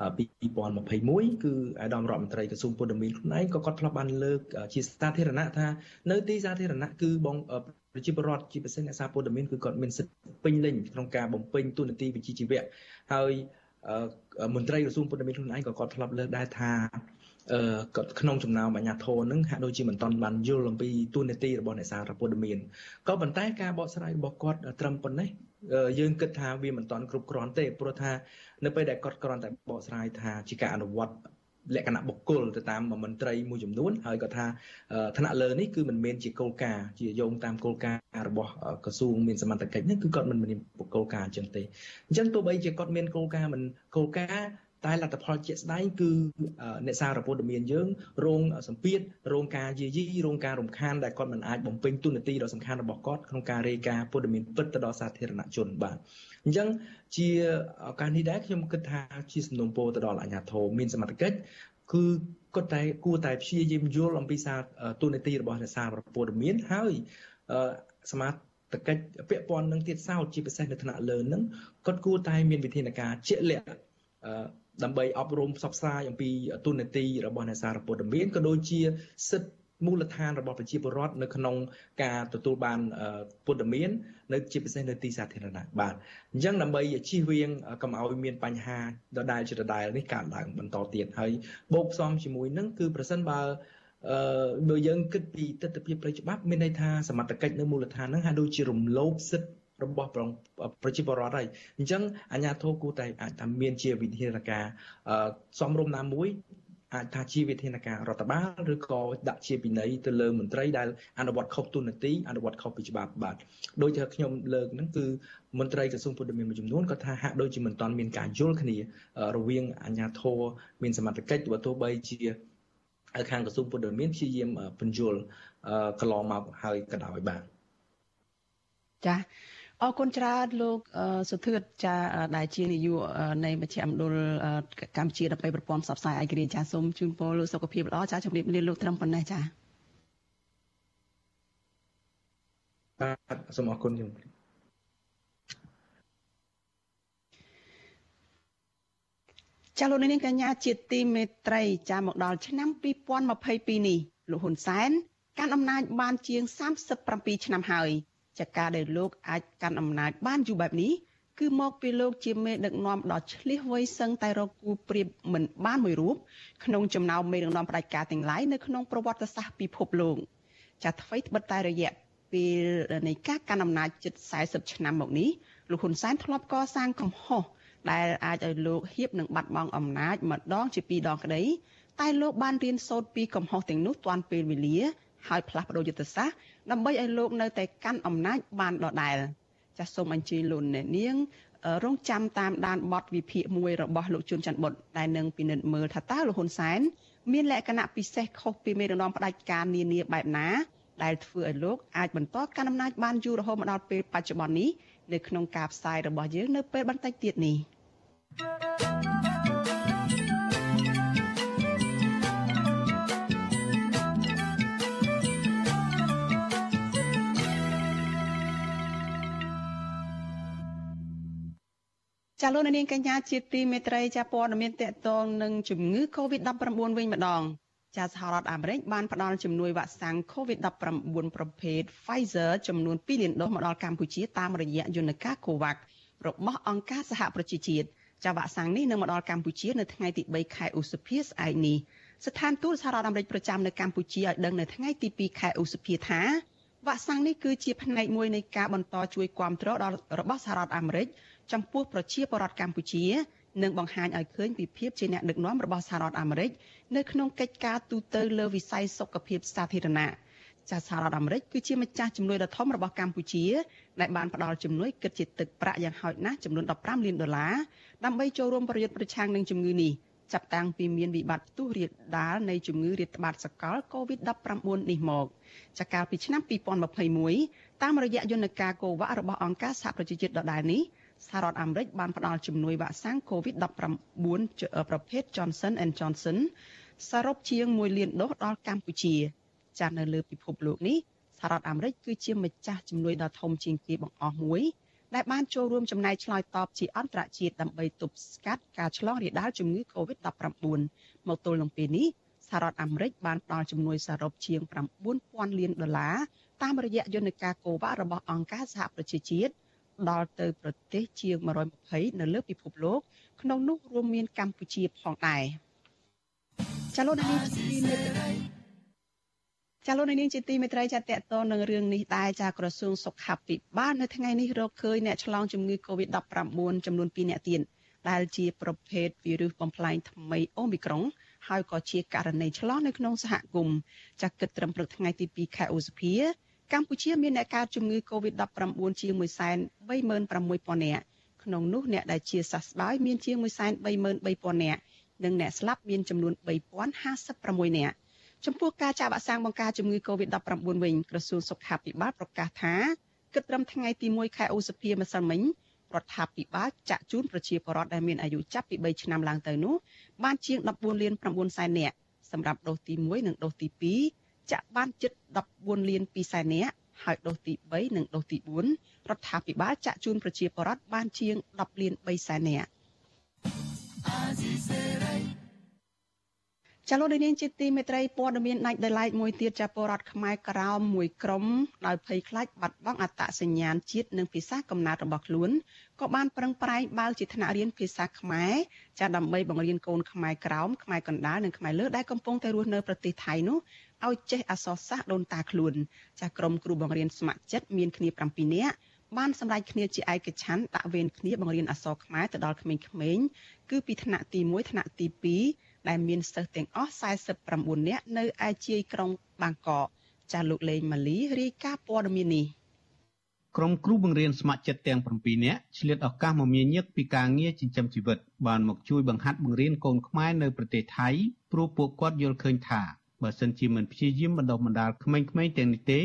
Speaker 10: 2021គឺអាដាមរដ្ឋមន្ត្រីក្រសួងពុទ្ធមានខ្លួនឯងក៏គាត់ធ្លាប់បានលើកជាសាធារណៈថានៅទីសាធារណៈគឺបងប្រជាពលរដ្ឋជាពិសេសអ្នកសារព័ត៌មានគឺគាត់មានសិទ្ធិពេញលេញក្នុងការបំពេញទូនាទីវិជ្ជាជីវៈហើយមន្ត្រីក្រសួងពុទ្ធមានខ្លួនឯងក៏គាត់ធ្លាប់លើកដែរថាអឺគាត់ក្នុងចំណោមអាជ្ញាធរនឹងហាក់ដូចជាមិនទាន់បានយល់អំពីទូនាទីរបស់អ្នកសារព័ត៌មានក៏ប៉ុន្តែការបកស្រាយរបស់គាត់ត្រឹមប៉ុណ្ណេះ យើងគិតថាវាមិនទាន់គ្រប់គ្រាន់ទេព្រោះថានៅពេលដែលគាត់គ្រាន់តែបកស្រាយថាជាការអនុវត្តលក្ខណៈបុគ្គលទៅតាមមន្ត្រីមួយចំនួនហើយក៏ថាថ្នាក់លើនេះគឺមិនមែនជាគោលការណ៍ជាយោងតាមគោលការណ៍របស់ក្រសួងមានសមត្ថកិច្ចនេះគឺគាត់មិនមានគោលការណ៍អញ្ចឹងទេអញ្ចឹងទោះបីជាគាត់មានគោលការណ៍មិនគោលការណ៍ តែលទ្ធផលជាក់ស្ដែងគឺអ្នកសារព័ត៌មានយើងរងសម្ពាធរងការយាយីរងការរំខានដែលគាត់មិនអាចបំពេញទូនាទីដ៏សំខាន់របស់គាត់ក្នុងការរាយការណ៍ព័ត៌មានពិតទៅដល់សាធារណជនបាទអញ្ចឹងជាឱកាសនេះដែរខ្ញុំគិតថាជាសំណុំពរទៅដល់អាជ្ញាធរមានសមត្ថកិច្ចគឺគាត់តែគួរតែព្យាយាមយល់អំពីសារទូនាទីរបស់អ្នកសារព័ត៌មានហើយសមាតកិច្ចពាក់ព័ន្ធនឹងទៀតសោតជាពិសេសនៅថ្នាក់លើនឹងគាត់គួរតែមានវិធានការជាក់លាក់ ដើម្បីអប់រំផ្សព្វផ្សាយអំពីទូនាទីរបស់អ្នកសារព័ត៌មានក៏ដូចជាសិទ្ធិមូលដ្ឋានរបស់ប្រជាពលរដ្ឋនៅក្នុងការទទួលបានព័ត៌មាននៅជាពិសេសនៅទីសាធារណៈបាទអញ្ចឹងដើម្បីជៀសវាងកុំឲ្យមានបញ្ហាដដែលជាដដែលនេះកើតឡើងបន្តទៀតហើយបូកផ្សំជាមួយនឹងគឺប្រសិនបើអឺបើយើងគិតពីទស្សនវិជ្ជាផ្លូវច្បាប់មានន័យថាសមត្ថកិច្ចនៅមូលដ្ឋានហ្នឹងហាក់ដូចជារំលោភសិទ្ធិ របស់ប្រជាពលរដ្ឋហើយអញ្ចឹងអាជ្ញាធរគួរតែអាចថាមានជាវិធានការសំរុំណាមួយអាចថាជាវិធានការរដ្ឋបាលឬក៏ដាក់ជាពិន័យទៅលើមន្ត្រីដែលអនុវត្តខុសទូនាទីអនុវត្តខុសពីច្បាប់បាទដោយតែខ្ញុំលើកហ្នឹងគឺមន្ត្រីក្រសួងពុទ្ធមានមួយចំនួនក៏ថាហាក់ដូចជាមិនទាន់មានការយល់គ្នារវាងអាជ្ញាធរមានសមត្ថកិច្ចទោះបីជាខាងក្រសួងពុទ្ធមានព្យាយាមបញ្យល់កន្លងមកហើយក៏ដោយបាទ
Speaker 4: ចា៎ អរគុណច្រើនលោកសុធឿតចាដែលជានាយកនៃមជ្ឈមណ្ឌលកម្ពុជាដើម្បីប្រព័ន្ធផ្សព្វផ្សាយឯករាជ្យចាសូមជូនពរលោកសុខភាពល្អចាជំរាបលាលោកត្រឹមប៉ុណ្ណេះចា
Speaker 10: បាទសូមអរគុណខ្ញុំ
Speaker 4: ចាលោកនាងកញ្ញាជាទីមេត្រីចាមកដល់ឆ្នាំ2022នេះលោកហ៊ុនសែនកាន់អំណាចបានជាង37ឆ្នាំហើយ ចាការដែលលោកអាចកាន់អំណាចបានយូរបែបនេះគឺមកពីលោកជាមេដឹកនាំដ៏ឆ្លៀសវៃសឹងតែរកគូប្រៀបមិនបានមួយរូបក្នុងចំណោមមេដឹកនាំផ្ដាច់ការទាំងឡាយនៅក្នុងប្រវត្តិសាស្ត្រពិភពលោកចាថ្មីត្បិតតែរយៈពេលនៃការកាន់អំណាចជិត40ឆ្នាំមកនេះលោកហ៊ុនសែនធ្លាប់កសាងកំហុសដែលអាចឲ្យលោកហៀបនឹងបាត់បង់អំណាចម្ដងជាពីរដងក្តីតែលោកបានរៀនសូត្រពីកំហុសទាំងនោះទាន់ពេលវេលា ហើយផ្លាស់ប្តូរយុទ្ធសាស្ត្រដើម្បីឲ្យលោកនៅតែកាន់អំណាចបានដដែលចាសសូមអញ្ជើញលោកអ្នកនាងរងចាំតាមដានបទវិភាគមួយរបស់លោកជួនច័ន្ទបុតដែលនឹងពិនិត្យមើលថាតើលោកហ៊ុនសែនមានលក្ខណៈពិសេសខុសពីមេដឹកនាំផ្ដាច់ការនានាបែបណា ដែលធ្វើឲ្យលោកអាចបន្តកាន់អំណាចបានយូររហូតមកដល់ពេលបច្ចុប្បន្ននេះនៅក្នុងការផ្សាយរបស់យើងនៅពេលបន្តិចទៀតនេះ thank you ចាលោកនាងកញ្ញាជាទីមេត្រីចាព័ត៌មានតកតងនឹងជំងឺ Covid-19 វិញម្ដងចាសហរដ្ឋអាមេរិកបានផ្ដល់ជំនួយវ៉ាក់សាំង COVID-19 ប្រភេទ Pfizer ចំនួន2លានដូសមកដល់កម្ពុជាតាមរយៈយន្តការ COVAX របស់អង្គការសហប្រជាជាតិចាវ៉ាក់សាំងនេះនឹងមកដល់កម្ពុជានៅថ្ងៃទី3ខែឧសភាស្អែកនេះស្ថានទូតសហរដ្ឋអាមេរិកប្រចាំនៅកម្ពុជាឲ្យដឹងនៅថ្ងៃទី2ខែឧសភាថាវ៉ាក់សាំងនេះគឺជាផ្នែកមួយនៃការបន្តជួយគ្រប់គ្រងដល់របស់សហរដ្ឋអាមេរិក ចំពោះប្រជាពលរដ្ឋកម្ពុជានិងបង្ហាញឲ្យឃើញពីភាពជាអ្នកដឹកនាំរបស់សហរដ្ឋអាមេរិកនៅក្នុងកិច្ចការទូតលើវិស័យសុខភាពសាធារណៈចាសហរដ្ឋអាមេរិកគឺជាម្ចាស់ជំនួយដ៏ធំរបស់កម្ពុជាដែលបានផ្ដល់ជំនួយគិតជាទឹកប្រាក់យ៉ាងហោចណាស់ចំនួន15លានដុល្លារដើម្បីចូលរួមប្រយុទ្ធប្រឆាំងនឹងជំងឺនេះចាប់តាំងពីមានវិបត្តិផ្ទុះរាលដាលនៃជំងឺរាតត្បាតសកល COVID-19 នេះមកចាកាលពីឆ្នាំ2021តាមរយៈយន្តការកូវ៉ារបស់អង្គការសហប្រជាជាតិដដែលនេះ សហរដ្ឋអាមេរិកបានផ្ដល់ជំនួយវ៉ាក់សាំង COVID-19 ប្រភេទ Johnson & Johnson សរុបជាង1លានដូសដល់កម្ពុជាចាស់នៅលើពិភពលោកនេះសហរដ្ឋអាមេរិកគឺជាម្ចាស់ជំនួយដ៏ធំជាងគេបង្អស់មួយដែលបានចូលរួមចំណែកឆ្លើយតបជាអន្តរជាតិដើម្បីទប់ស្កាត់ការឆ្លងរាលដាលជំងឺ Covid-19 មកទល់នឹងពេលនេះសហរដ្ឋអាមេរិកបានផ្ដល់ជំនួយសរុបជាង9000លានដុល្លារតាមរយៈយន្តការកូវ៉ារបស់អង្គការសហប្រជាជាតិ ដល់ទៅប្រទេសជាង120នៅលើពិភពលោក ក្នុងនោះរួមមានកម្ពុជាផងដែរចាលោកនាងជាទីមេត្រីចាលោកនាងជាទីមេត្រីចាតតទៅនឹងរឿងនេះដែរចាក្រសួងសុខាភិបាលនៅថ្ងៃនេះរកឃើញអ្នកឆ្លងជំងឺ Covid-19 ចំនួន2អ្នកទៀតដែលជាប្រភេទវីរុសបំផ្លែងថ្មីអូមីក្រុងហើយក៏ជាករណីឆ្លងនៅក្នុងសហគមន៍ចាគិតត្រឹមព្រឹកថ្ងៃទី2ខែឧសភា កម្ពុជាមានអ្នកកើតជំងឺ Covid-19 ជាង136,000នាក់ក្នុងនោះអ្នកដែលជាសះស្បើយមានជាង133,000នាក់និងអ្នកស្លាប់មានចំនួន3056នាក់ចំពោះការចាក់វ៉ាក់សាំងបង្ការជំងឺ Covid-19 វិញក្រសួងសុខាភិបាលប្រកាសថាគិតត្រឹមថ្ងៃទី1ខែឧសភាម្សិលមិញរដ្ឋាភិបាលចាក់ជូនប្រជាពលរដ្ឋដែលមានអាយុចាប់ពី3ឆ្នាំឡើងទៅនោះបានជាង14លាន9សែននាក់សម្រាប់ដូសទី1និងដូសទី2 ចាក់បានជិត14លាន2សែននាក់ហើយដូសទី3និងដូសទី4រដ្ឋាភិបាលចាក់ជូនប្រជាពលរដ្ឋបានជាង10លាន3សែននាក់ចលនានាងជាទីមេត្រីព័ត៌មានដាច់ដោយឡែកមួយទៀតចាពលរដ្ឋខ្មែរក្រោមមួយក្រុមដោយភ័យខ្លាចបាត់បង់អត្តសញ្ញាណជាតិនិងភាសាកំណើតរបស់ខ្លួនក៏បានប្រឹងប្រែងបើកជាថ្នាក់រៀនភាសាខ្មែរចាដើម្បីបង្រៀនកូនខ្មែរក្រោមខ្មែរកណ្ដាលនិងខ្មែរលើដែលកំពុងតែរស់នៅប្រទេសថៃនោះ ឲ្យចេះអក្សរសាស្ត្រដូនតាខ្លួនចាក្រុមគ្រូបង្រៀនស្ម័គ្រចិត្តមានគ្នា7នាក់បានសម្រេចគ្នាជាឯកច្ឆ័ន្ទដាក់វេនគ្នាបង្រៀនអក្សរខ្មែរទៅដល់ក្មេងៗគឺពីថ្នាក់ទី1ថ្នាក់ទី2ដែលមានសិស្សទាំងអស់49នាក់នៅឯជាយក្រុងបាងកកចាស់លោកលេងម៉ាលីរាយការណ៍ព័ត៌មាននេះ
Speaker 11: ក្រុមគ្រូបង្រៀនស្ម័គ្រចិត្តទាំង7នាក់ឆ្លៀតឱកាសមកមានញឹកពីការងារចិញ្ចឹមជីវិតបានមកជួយបង្ហាត់បង្រៀនកូនខ្មែរនៅប្រទេសថៃព្រោះពួកគាត់យល់ឃើញថា បើសិនជាមិនព្យាយាមបណ្ដុះបណ្ដាលក្មេងៗទាំងនេះទេ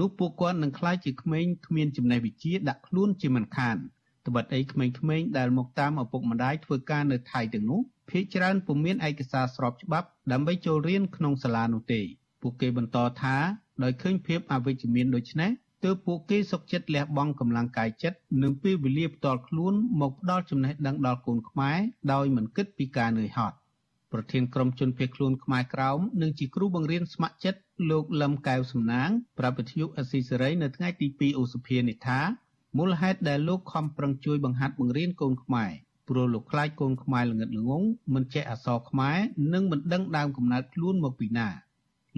Speaker 11: នោះពួកគាត់នឹងក្លាយជាក្មេងគ្មានចំណេះវិជ្ជាដាក់ខ្លួនជាមិនខានត្បិតអីក្មេងៗដែលមកតាមឪពុកម្ដាយធ្វើការនៅថៃទាំងនោះភាគច្រើនពុំមានឯកសារស្របច្បាប់ដើម្បីចូលរៀនក្នុងសាលានោះទេពួកគេបន្តថាដោយឃើញភាពអវិជ្ជមានដូចនេះទើបពួកគេសុខចិត្តលះបង់កម្លាំងកាយចិត្តនិងពេលវេលាផ្ទាល់ខ្លួនមកផ្ដល់ចំណេះដឹងដល់កូនខ្មែរដោយមិនគិតពីការនឿយហត់ ប្រធានក្រុមជនភៀសខ្លួនខ្មែរក្រោមនិងជាគ្រូបង្រៀនស្ម័គ្រចិត្តលោកលឹមកែវសំណាងប្រាប់វិទ្យុអស៊ីសេរីនៅថ្ងៃទី2ឧសភានេះថាមូលហេតុដែលលោកខំប្រឹងជួយបង្ហាត់បង្រៀនកូនខ្មែរព្រោះលោកខ្លាចកូនខ្មែរល្ងិតល្ងងមិនចេះអក្សរខ្មែរនិងមិនដឹងដើមកំណើតខ្លួនមកពីណា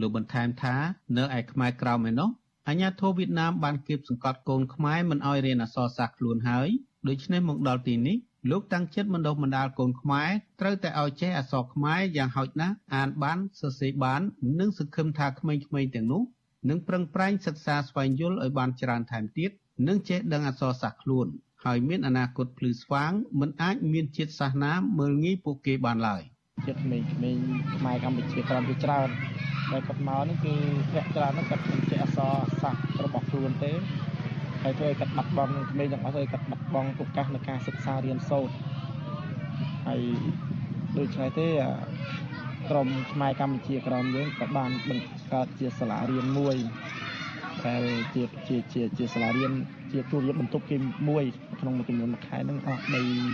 Speaker 11: លោកបន្ថែមថានៅឯខ្មែរក្រៅឯណោះអាញាធរវៀតណាមបានគៀបសង្កត់កូនខ្មែរមិនឲ្យរៀនអក្សរសាស្ត្រខ្លួនហើយដូច្នេះមកដល់ទីនេះ លោកតាំងចិត្តបណ្ដុះបណ្ដាលកូនខ្មែរត្រូវតែឲ្យចេះអក្សរខ្មែរយ៉ាងហោចណាស់អានបានសរសេរបាន និងសង្ឃឹមថាក្មេងៗទាំងនោះនឹងប្រឹងប្រែងសិក្សាស្វែងយល់ឲ្យបានច្រើនថែមទៀតនិងចេះដឹងអក្សរសាស្ត្រខ្លួនហើយមានអនាគតភ្លឺស្វាងមិនអាចមានជាតិសាសន៍ណាមើលងាយពួកគេបានឡើយ
Speaker 12: ជាតិក្មេងៗខ្មែរកម្ពុជាក្រំជាច្រើនដែលគាត់មកនេះគឺអ្នកច្រើនហ្នឹងគាត់មិនចេះអក្សរសាស្ត្ររបស់ខ្លួនទេ ហើយធ្វើឲ្យគាត់បាត់បង់ក្មេងទាំងអស់ឲ្យគាត់បាត់បង់ឱកាសនៃការសិក្សារៀនសូត្រហើយដូច្នេះទេក្រមខ្មែរកម្ពុជាក្រមយើងក៏បានបង្កើតជាសាលារៀនមួយដែលជាជាជាជាសាលារៀនជាទូរយបន្ទប់គេមួយក្នុងមួយចំនួនមួយខែហ្នឹងអស់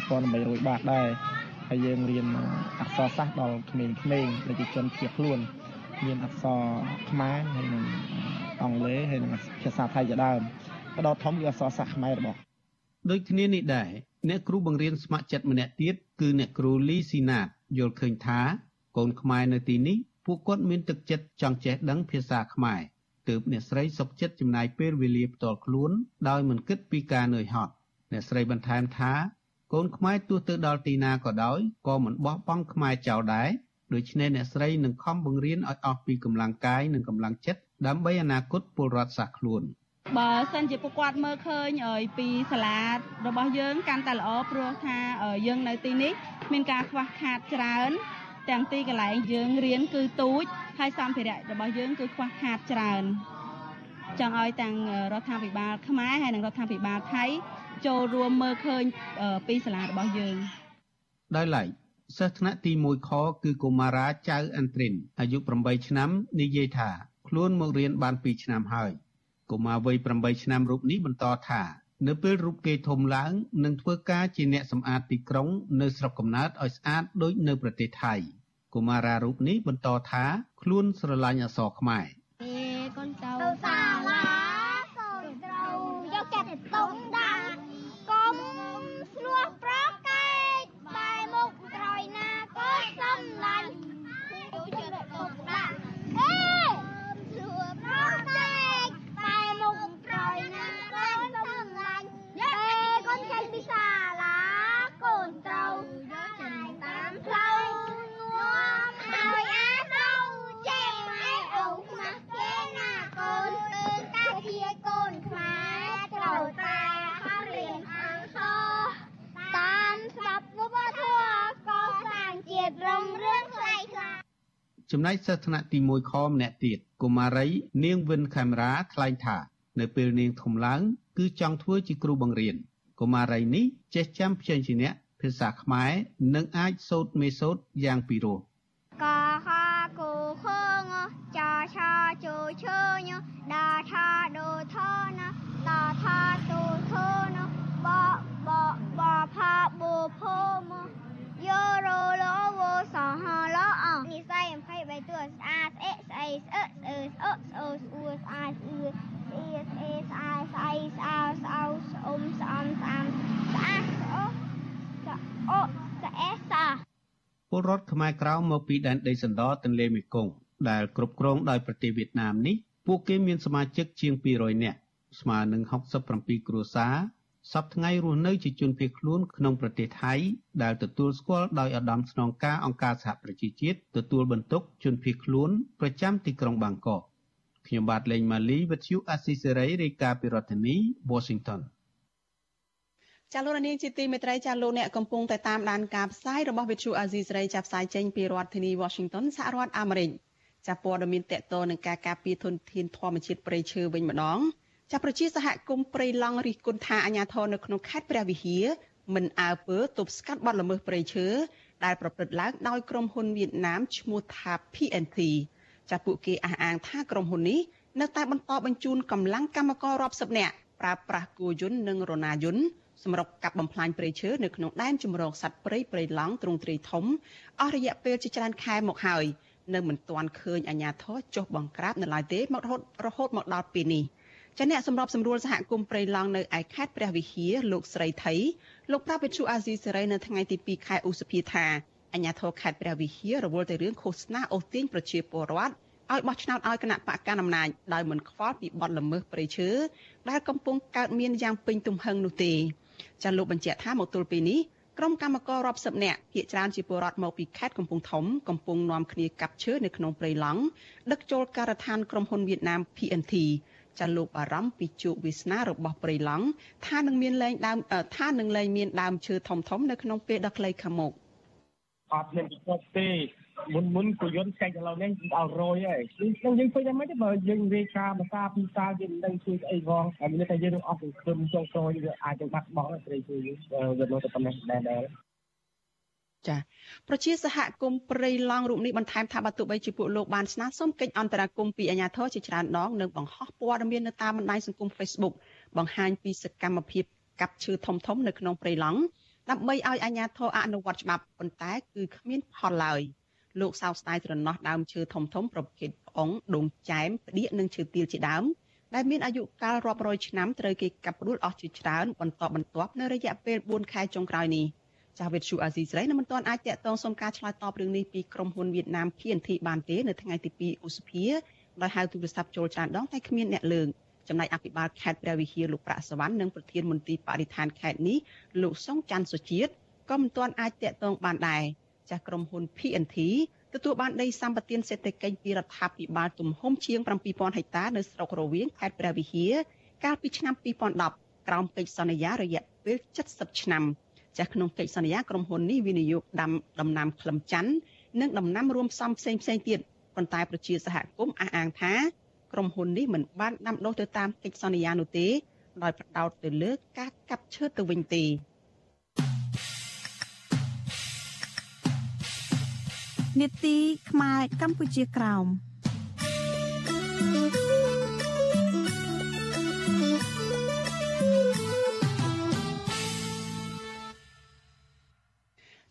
Speaker 12: 3300បាតដែរហើយយើងរៀនអក្សរសាស្ត្រដល់ក្មេងៗដែលជាជនភៀសខ្លួនមានអក្សរខ្មែរហើយនិងអង់គ្លេសហើយនិងភាសាថៃជាដើមប ដធំគឺអក្សរសាស្ត្រខ្មែររបស់
Speaker 11: ដូចគ្នានេះដែរអ្នកគ្រូបង្រៀនស្ម័គ្រចិត្តម្នាក់ទៀតគឺអ្នកគ្រូលីស៊ីណាតយល់ឃើញថា កូនខ្មែរនៅទីនេះពួកគាត់មានទឹកចិត្តចង់ចេះដឹងភាសាខ្មែរទើបអ្នកស្រីសុកចិត្តចំណាយពេលវេលាផ្ទាល់ខ្លួន ដោយមិនគិតពីការនឿយហត់អ្នកស្រីបន្ថែមថាកូនខ្មែរទោះទៅដល់ទីណាក៏ដោយក៏មិនបោះបង់ខ្មែរចោលដែរដូច្នេះអ្នកស្រីនឹងខំបង្រៀនឲ្យអស់ពីកម្លាំងកាយនិងកម្លាំងចិត្តដើម្បីអនាគតពលរដ្ឋសាសខ្លួន
Speaker 13: បើសិនជាពួកគាត់មើលឃើញពីសាលារបស់យើងកាន់តែល្អព្រោះថាយើងនៅទីនេះមានការខ្វះខាតច្រើន ទាំងទីកន្លែងយើងរៀនគឺទូចហើយសម្ភារៈរបស់យើងគឺខ្វះខាតច្រើនចង់ឲ្យទាំងរដ្ឋាភិបាលខ្មែរហើយនិងរដ្ឋាភិបាលថៃចូលរួមមើលឃើញពីសាលារបស់យើង
Speaker 11: ដោយឡែកសិស្សថ្នាក់ទី1ខគឺកុមារាចៅអន្ទ្រិនអាយុ8ឆ្នាំនិយាយថាខ្លួនមករៀនបាន2ឆ្នាំហើយ កុមារវ័យ8ឆ្នាំរូបនេះបន្តថានៅពេលរូបគេធំឡើងនឹងធ្វើការជាអ្នកសម្អាតទីក្រុង នៅស្រុកកំណើតឲ្យស្អាតដូចនៅប្រទេសថៃកុមារារូបនេះបន្តថាខ្លួនស្រឡាញ់អក្សរខ្មែរ
Speaker 14: កូនទៅសាលាកូនត្រូវយកចិត្តទុកដាក់កុំស្លោះប្រកែកបែមុខក្រោយណាក៏សំឡាញ់យកចិត្តទុកដាក់អេស្លោះប្រកែកបែមុខក្រោយណាក៏សំឡាញ់អេកូនចេញពីសាលាកូនត្រូវយកចិត្តតាមផ្លូវហើយអាទៅចេញឯអូខ្មាស់គេណាកូនគឺតាជាកូនខ្មែរត្រូវតែរៀនអង្គសតាមស្ដាប់វប្បធម៌ក៏សាងជាតិរុងរឿងខ្លៃខ្លះ
Speaker 11: ចំណែកសិស្សថ្នាក់ទី1ខម្នាក់ទៀតកុមារី នាងវិនខេមរាថ្លែងថានៅពេលនាងធំឡើងគឺចង់ធ្វើជាគ្រូបង្រៀនកុមារីនេះចេះចាំព្យញ្ជនៈភាសាខ្មែរនិងអាចសូត្រមេសូត្រយ៉ាងពិរោះ
Speaker 14: អេស្អីស្អឹស្អឺស្អឹស្អឺស្អួស្អាតស្អឺស្អៀស្អេស្អាស្អីស្អោស្អោស្អុំស្អំស្អាំស្អាស្អុស្អុស្អេសា
Speaker 11: ពលរដ្ឋខ្មែរក្រៅមកពីដែនដីសណ្ដទន្លេមេគង្គដែលគ្រប់គ្រងដោយប្រទេសវៀតណាមនេះពួកគេមានសមាជិកជាង200នាក់ស្មើនឹង67គ្រួសារ សពថ្ងៃរស់នៅជាជនភៀសខ្លួនក្នុងប្រទេសថៃដែលទទួលស្គាល់ដោយឧត្តមស្នងការអង្គការសហប្រជាជាតិទទួលបន្ទុកជនភៀសខ្លួនប្រចាំទីក្រុងបាងកកខ្ញុំបាទលេងម៉ាលីវិទ្យុអាស៊ីសេរីរាយការណ៍ពីរដ្ឋធានី Washington
Speaker 4: ចាលោកនាងជាទីមេត្រីចាលោកអ្នកកំពុងតែតាមដានការផ្សាយរបស់វិទ្យុអាស៊ីសេរីចាប់ផ្សាយចេញពីរដ្ឋធានី Washington សហរដ្ឋអាមេរិកចាព័ត៌មានតកតនឹងការការពារធនធានធម្មជាតិព្រៃឈើវិញម្ដង ចាប្រជាសហគមន៍ព្រៃឡង់រិះគន់ថាអាញាធរនៅក្នុងខេត្តព្រះវិហារមិនអើពើទប់ស្កាត់បទល្មើសព្រៃឈើដែលប្រព្រឹត្តឡើងដោយក្រុមហ៊ុនវៀតណាមឈ្មោះថា PNT ចាពួកគេអះអាងថាក្រុមហ៊ុននេះនៅតែបន្តបញ្ជូនកម្លាំងកម្មកររាប់សិបនាក់ប្រើប្រាស់គោយន្តនិងរណាយន្តសម្រាប់កាប់បំផ្លាញព្រៃឈើនៅក្នុងដែនជំរកសត្វព្រៃព្រៃឡង់ទ្រង់ទ្រាយធំអស់រយៈពេលជាច្រើនខែមកហើយនៅមិនទាន់ឃើញអាជ្ញាធរចុះបង្ក្រាបនៅឡើយទេមករហូតរហូតមកដល់ពេលនេះ ចាអ្នកសម្របសម្រួលសហគមន៍ព្រៃឡង់នៅឯខេត្តព្រះវិហារលោកស្រីថៃលោកប្រាប់វិទ្យុអាស៊ីសេរីនៅថ្ងៃទី2ខែឧសភាថាអាជ្ញាធរខេត្តព្រះវិហាររវល់ទៅរឿងឃោសនាអូសទាញប្រជាពលរដ្ឋឲ្យបោះឆ្នោតឲ្យគណៈបកកណ្ដាលអំណាចដោយមិនខ្វល់ពីបទល្មើសព្រៃឈើដែលកំពុងកើតមានយ៉ាងពេញទំហឹងនោះទេចាលោកបញ្ជាក់ថាមកទល់ពេលនេះក្រុមកម្មកររាប់សិបនាក់ភាគច្រើនជាពលរដ្ឋមកពីខេត្តកំពង់ធំកំពុងនាំគ្នាកាប់ឈើនៅក្នុងព្រៃឡង់ដឹកចូលការដ្ឋានក្រុមហ៊ុនវៀតណាម PNT ចាលោកបារម្ភពីជោគវាសនារបស់ព្រៃឡង់ថានឹងមានលែងដើមថានឹងលែងមានដើមឈើធំធំនៅក្នុងពេលដ៏ខ្លីខាងមុខ
Speaker 6: អត់មានពិភពទេមុនមុនគយន្តកាច់ឥឡូវនេះដល់រយហើយខ្ញុំយើងឃើញតែមិនទេបើយើងរាយការណ៍ភាសាពីសាយើងមិនដឹងជួយស្អីផងហើយមានតែយើងនឹងអស់សង្ឃឹមចុងក្រោយវាអាចនឹងបាត់បង់ត្រីជួយយើងវានៅតែប៉ុណ្ណេះដែរដែរ
Speaker 4: ចាប្រជាសហគមន៍ព្រៃឡង់រូបនេះបន្ថែមថាបើទោះបីជាពួកលោកបានស្នើសុំកិច្ចអន្តរាគមន៍ពីអាជ្ញាធរជាច្រើនដងនិងបង្ហោះព័ត៌មាននៅតាមបណ្ដាញសង្គម Facebook បង្ហាញពីសកម្មភាពកាប់ឈើធំធំនៅក្នុងព្រៃឡង់ដើម្បីឲ្យអាជ្ញាធរអនុវត្តច្បាប់ប៉ុន្តែគឺគ្មានផលឡើយលោកសោកស្ដាយត្រណោះដើមឈើធំធំប្រភេទផ្អុងដូងចែមផ្ដៀកនិងឈើទាលជាដើមដែលមានអាយុកាលរាប់រយឆ្នាំត្រូវគេកាប់ផ្ដួលអស់ជាច្រើនបន្តបន្ទាប់នៅរយៈពេល4ខែចុងក្រោយនេះ ចាស់វិទ្យុអាស៊ីសេរីនៅមិនទាន់អាចតាក់ទងសុំការឆ្លើយតបរឿងនេះពីក្រុមហ៊ុនវៀតណាម PNT បានទេនៅថ្ងៃទី2ឧសភាដោយហៅទូរស័ព្ទចូលច្រើនដងតែគ្មានអ្នកលើកចំណែកអភិបាលខេត្តព្រះវិហារលោកប្រាក់សវណ្ណនិងប្រធានមន្ទីរបរិស្ថានខេត្តនេះលោកសុងច័ន្ទសុជាតិក៏មិនទាន់អាចតាក់ទងបានដែរចាស់ក្រុមហ៊ុន PNT ទទួលបានដីសម្បត្តិសេដ្ឋកិច្ចពីរដ្ឋាភិបាលទំហំជាង7000ហិកតានៅស្រុករវៀងខេត្តព្រះវិហារកាលពីឆ្នាំ2010ក្រោមកិច្ចសន្យារយៈពេល70ឆ្នាំ ចាស់ក្នុងកិច្ចសន្យាក្រុមហ៊ុននេះវិនិយោគដាំដំណាំក្លឹមច័ន្ទនិងដំណាំរួមផ្សំផ្សេងផ្សេងទៀតប៉ុន្តែប្រជាសហគមន៍អះអាងថាក្រុមហ៊ុននេះមិនបានដាំដុះទៅតាមកិច្ចសន្យានោះទេដោយផ្ដោតទៅលើការកាប់ឈើទៅវិញទេ
Speaker 3: នេតិខ្មែរកម្ពុជាក្រោម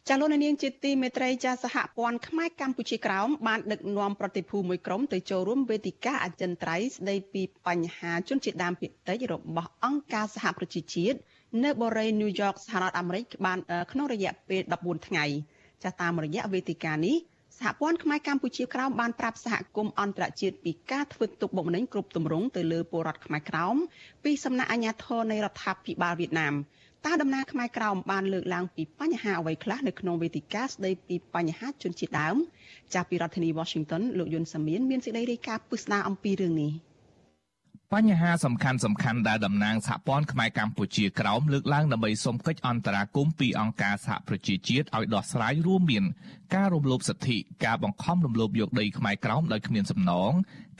Speaker 4: ចាលោកនាងជាទីមេត្រីចាសហព័ន្ធខ្មែរកម្ពុជាក្រោមបានដឹកនាំប្រតិភូមួយក្រុមទៅចូលរួមវេទិកាអចិន្ត្រៃយ៍ស្ដីពីបញ្ហាជនជាតិដើមភាគតិចរបស់អង្គការសហប្រជាជាតិនៅបូរីញូវយ៉កសហរដ្ឋអាមេរិកបានក្នុងរយៈពេល14ថ្ងៃចាតាមរយៈវេទិកានេះសហព័ន្ធខ្មែរកម្ពុជាក្រោមបានប្រាប់សហគមន៍អន្តរជាតិពីការធ្វើទុកបុកម្នេញគ្រប់ទម្រង់ទៅលើពលរដ្ឋខ្មែរក្រោមពីសំណាក់អាជ្ញាធរនៃរដ្ឋាភិបាលវៀតណាម តើដំណើរខ្មែរក្រោមបានលើកឡើងពីបញ្ហាអ្វីខ្លះនៅក្នុងវេទិកាស្ដីពីបញ្ហាជនជាតិដើម ចាប់ពីរដ្ឋធានី Washington លោកយុនសាមៀនមានសេចក្តីរាយការណ៍ពិស្ដារអំពីរឿងនេះ។
Speaker 15: បញ្ហាសំខាន់សំខាន់ដែលតំណាងសហព័ន្ធខ្មែរកម្ពុជាក្រោមលើកឡើងដើម្បីសុំកិច្ចអន្តរាគមន៍ពីអង្គការសហប្រជាជាតិឲ្យដោះស្រាយរួមមាន ការរំលោភសិទ្ធិការបង្ខំរំលោភយកដីខ្មែរក្រោមដោយគ្មានសំណង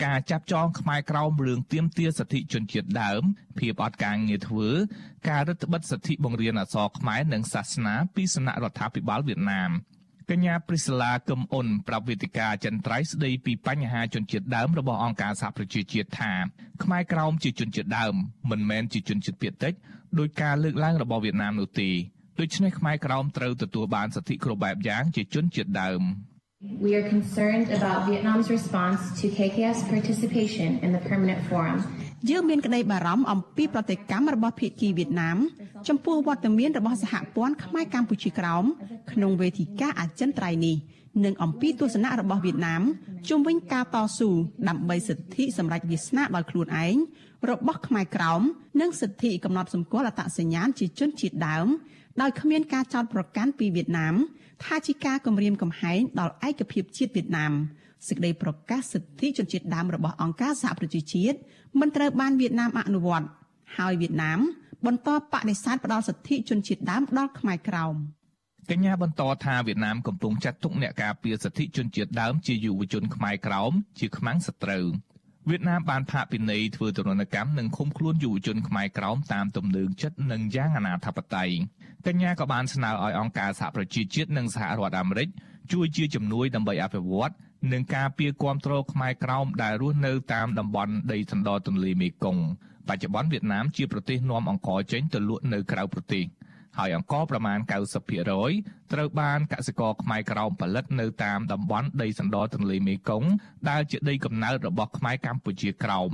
Speaker 15: ការចាប់ចងខ្មែរក្រោមរឿងទាមទារសិទ្ធិជនជាតិដើមភាពអត់ការងារធ្វើការរឹតបន្តឹងសិទ្ធិបង្រៀនអក្សរខ្មែរនិងសាសនាពីសំណាក់រដ្ឋាភិបាលវៀតណាម កញ្ញាព្រីស្លាកឹមអ៊ុនប្រាប់វេទិកាចិនត្រៃស្ដីពីបញ្ហាជនជាតិដើមរបស់អង្គការសហប្រជាជាតិថាខ្មែរក្រោមជាជនជាតិដើមមិនមែនជាជនជាតិភាគតិចដោយការលើកឡើងរបស់វៀតណាមនោះទេដូច្នេះខ្មែរក្រោមត្រូវទទួលបានសិទ្ធិគ្រប់បែបយ៉ាងជាជនជាតិដើម
Speaker 16: We are concerned about Vietnam's response to KKS participation in the permanent forum
Speaker 4: យើងមានក្តីបារម្ភអំពីប្រតិកម្មរបស់ភាគីវៀតណាមចំពោះវត្តមានរបស់សហព័ន្ធខ្មែរកម្ពុជាក្រោមក្នុងវេទិកាអចិន្ត្រៃយ៍នេះនិងអំពីទស្សនៈរបស់វៀតណាមជុំវិញការតស៊ូដើម្បីសិទ្ធិសម្រេចវាសនាដោយខ្លួនឯងរបស់ខ្មែរក្រោមនិងសិទ្ធិកំណត់សម្គាល់អត្តសញ្ញាណជាជនជាតិដើមដោយគ្មានការចោទប្រកាន់ពីវៀតណាមថាជាការគំរាមកំហែងដល់ឯកភាពជាតិវៀតណាម សេចក្តីប្រកាសសិទ្ធិជនជាតិដើមរបស់អង្គការសហប្រជាជាតិមិនត្រូវបានវៀតណាមអនុវត្តហើយវៀតណាមបន្តបដិសេធផ្ដល់សិទ្ធិជនជាតិដើមដល់ខ្មែរក្រោមក
Speaker 15: ញ្ញាបន្តថាវៀតណាមកំពុងចាត់ទុកអ្នកការពារសិទ្ធិជនជាតិដើមជាយុវជនខ្មែរក្រោមជាខ្មាំងសត្រូវវៀតណាមបានផាកពិន័យធ្វើទរណកម្មនិងឃុំខ្លួនយុវជនខ្មែរក្រោមតាមទំនើងចិត្តនិងយ៉ាងអនាធបត័យកញ្ញាក៏បានស្នើឲ្យអង្គការសហប្រជាជាតិនិងសហរដ្ឋអាមេរិកជួយជាជំនួយដើម្បីអភិវឌ្ឍ និងការពារគ្រប់គ្រងខ្មែរក្រោមដែលរស់នៅតាមតំបន់ដីសណ្ដទន្លេមេគង្គបច្ចុប្បន្នវៀតណាមជាប្រទេសនាំអង្ករចេញទៅលក់នៅក្រៅប្រទេសហើយអង្ករប្រមាណ90%ត្រូវបានកសិករខ្មែរក្រោមផលិតនៅតាមតំបន់ដីសណ្ដទន្លេមេគង្គដែលជាដីកំណើតរបស់ខ្មែរកម្ពុជាក្រោម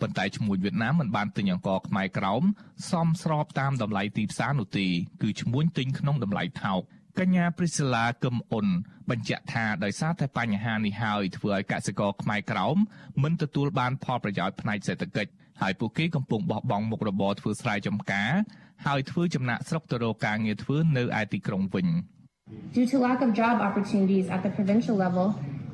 Speaker 15: ប៉ុន្តែឈ្មួញវៀតណាមមិនបានទិញអង្ករខ្មែរក្រោមសមស្របតាមតម្លៃទីផ្សារនោះទេគឺឈ្មួញទិញក្នុងតម្លៃថោក កញ្ញាព្រីស្លាកឹមអ៊ុនបញ្ជាក់ថាដោយសារតែបញ្ហានេះហើយធ្វើឲ្យកសិករខ្មែរក្រោមមិនទទួលបានផលប្រយោជន៍ផ្នែកសេដ្ឋកិច្ចហើយពួកគេកំពុងបោះបង់មុខរបរធ្វើស្រែចម្ការហើយធ្វើចំណាក់ស្រុកទៅរកការងារធ្វើនៅឯទីក្រុងវិញ
Speaker 16: Due to lack of job opportunities at the provincial level,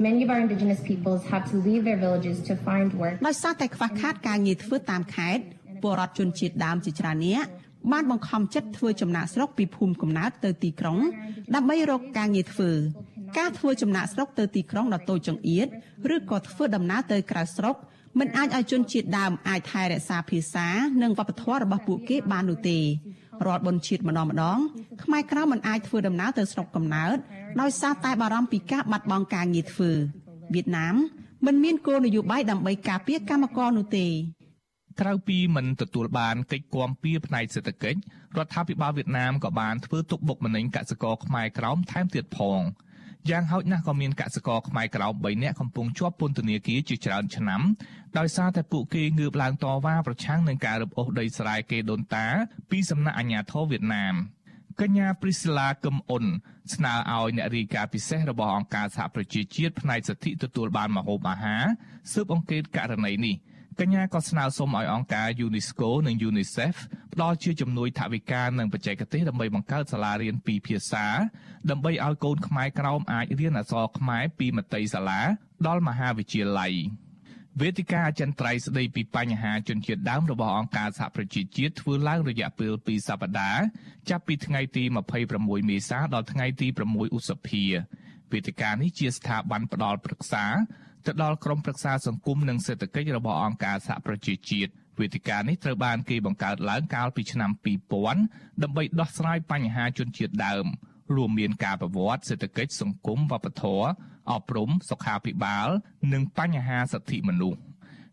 Speaker 16: many of our indigenous peoples have to leave their villages to find work.
Speaker 4: ដោយសារតែខ្វះខាតការងារធ្វើតាមខេត្តពលរដ្ឋជនជាតិដើមជាច្រើននាក់ បានបង្ខំចិត្តធ្វើចំណាក់ស្រុកពីភូមិកំណើតទៅទីក្រុង ដើម្បីរកការងារធ្វើ ការធ្វើចំណាក់ស្រុកទៅទីក្រុងដ៏តូចចង្អៀតឬក៏ធ្វើដំណើរទៅក្រៅស្រុកមិនអាចឲ្យជនជាតិដើមអាចថែរក្សាភាសានិងវប្បធម៌របស់ពួកគេបាននោះទេរាល់បុណ្យជាតិម្ដងម្ដងខ្មែរក្រៅមិនអាចធ្វើដំណើរទៅស្រុកកំណើតដោយសារតែបារម្ភពីការបាត់បង់ការងារធ្វើវៀតណាមមិនមានគោលនយោបាយដើម្បីការពារកម្មករនោះទេ
Speaker 15: ក្រៅពីមិនទទួលបានកិច្ចគាំពៀផ្នែកសេដ្ឋកិច្ចរដ្ឋាភិបាលវៀតណាមក៏បានធ្វើទុកបុកម្នេញកសិករខ្មែរក្រោមថែមទៀតផងយ៉ាងហោចណាស់ក៏មានកសិករខ្មែរក្រោម3នាក់កំពុងជាប់ពន្ធនាគារជាច្រើនឆ្នាំដោយសារតែពួកគេងើបឡើងតវ៉ាប្រឆាំងនឹងការរឹបអូសដីស្រែគេដូនតា ពីសំណាក់អាជ្ញាធរវៀតណាមកញ្ញាព្រីស្លាកឹមអ៊ុនស្នើឲ្យអ្នករាយការណ៍ពិសេសរបស់អង្គការសហប្រជាជាតិផ្នែកសិទ្ធិទទួលបានម្ហូបអាហារស៊ើបអង្កេតករណីនេះ កញ្ញាក៏ស្នើសុំឲ្យអង្គការ UNESCO និង UNICEF ផ្ដល់ជាជំនួយថវិកានិងបច្ចេកទេសដើម្បីបង្កើតសាលារៀនពីរភាសា ដើម្បីឲ្យកូនខ្មែរក្រោមអាចរៀនអក្សរខ្មែរពីមត្តេយសាលា ដល់មហាវិទ្យាល័យវេទិកាអចិន្ត្រៃយ៍ស្ដីពីបញ្ហាជនជាតិដើមរបស់អង្គការសហប្រជាជាតិធ្វើឡើងរយៈពេល2សប្តាហ៍ចាប់ពីថ្ងៃទី26មេសាដល់ថ្ងៃទី6ឧសភាវេទិកានេះជាស្ថាប័នផ្ដល់ប្រឹក្សា ទៅដល់ក្រមប្រឹក្សាសង្គមនិងសេដ្ឋកិច្ចរបស់អង្គការសហប្រជាជាតិវេទិកានេះត្រូវបានគេបង្កើតឡើងកាលពីឆ្នាំ2000ដើម្បីដោះស្រាយបញ្ហាជនជាតិដើមរួមមានការប្រវត្តិសេដ្ឋកិច្ចសង្គមវប្បធម៌អប់រំសុខាភិបាល និងបញ្ហាសិទ្ធិមនុស្ស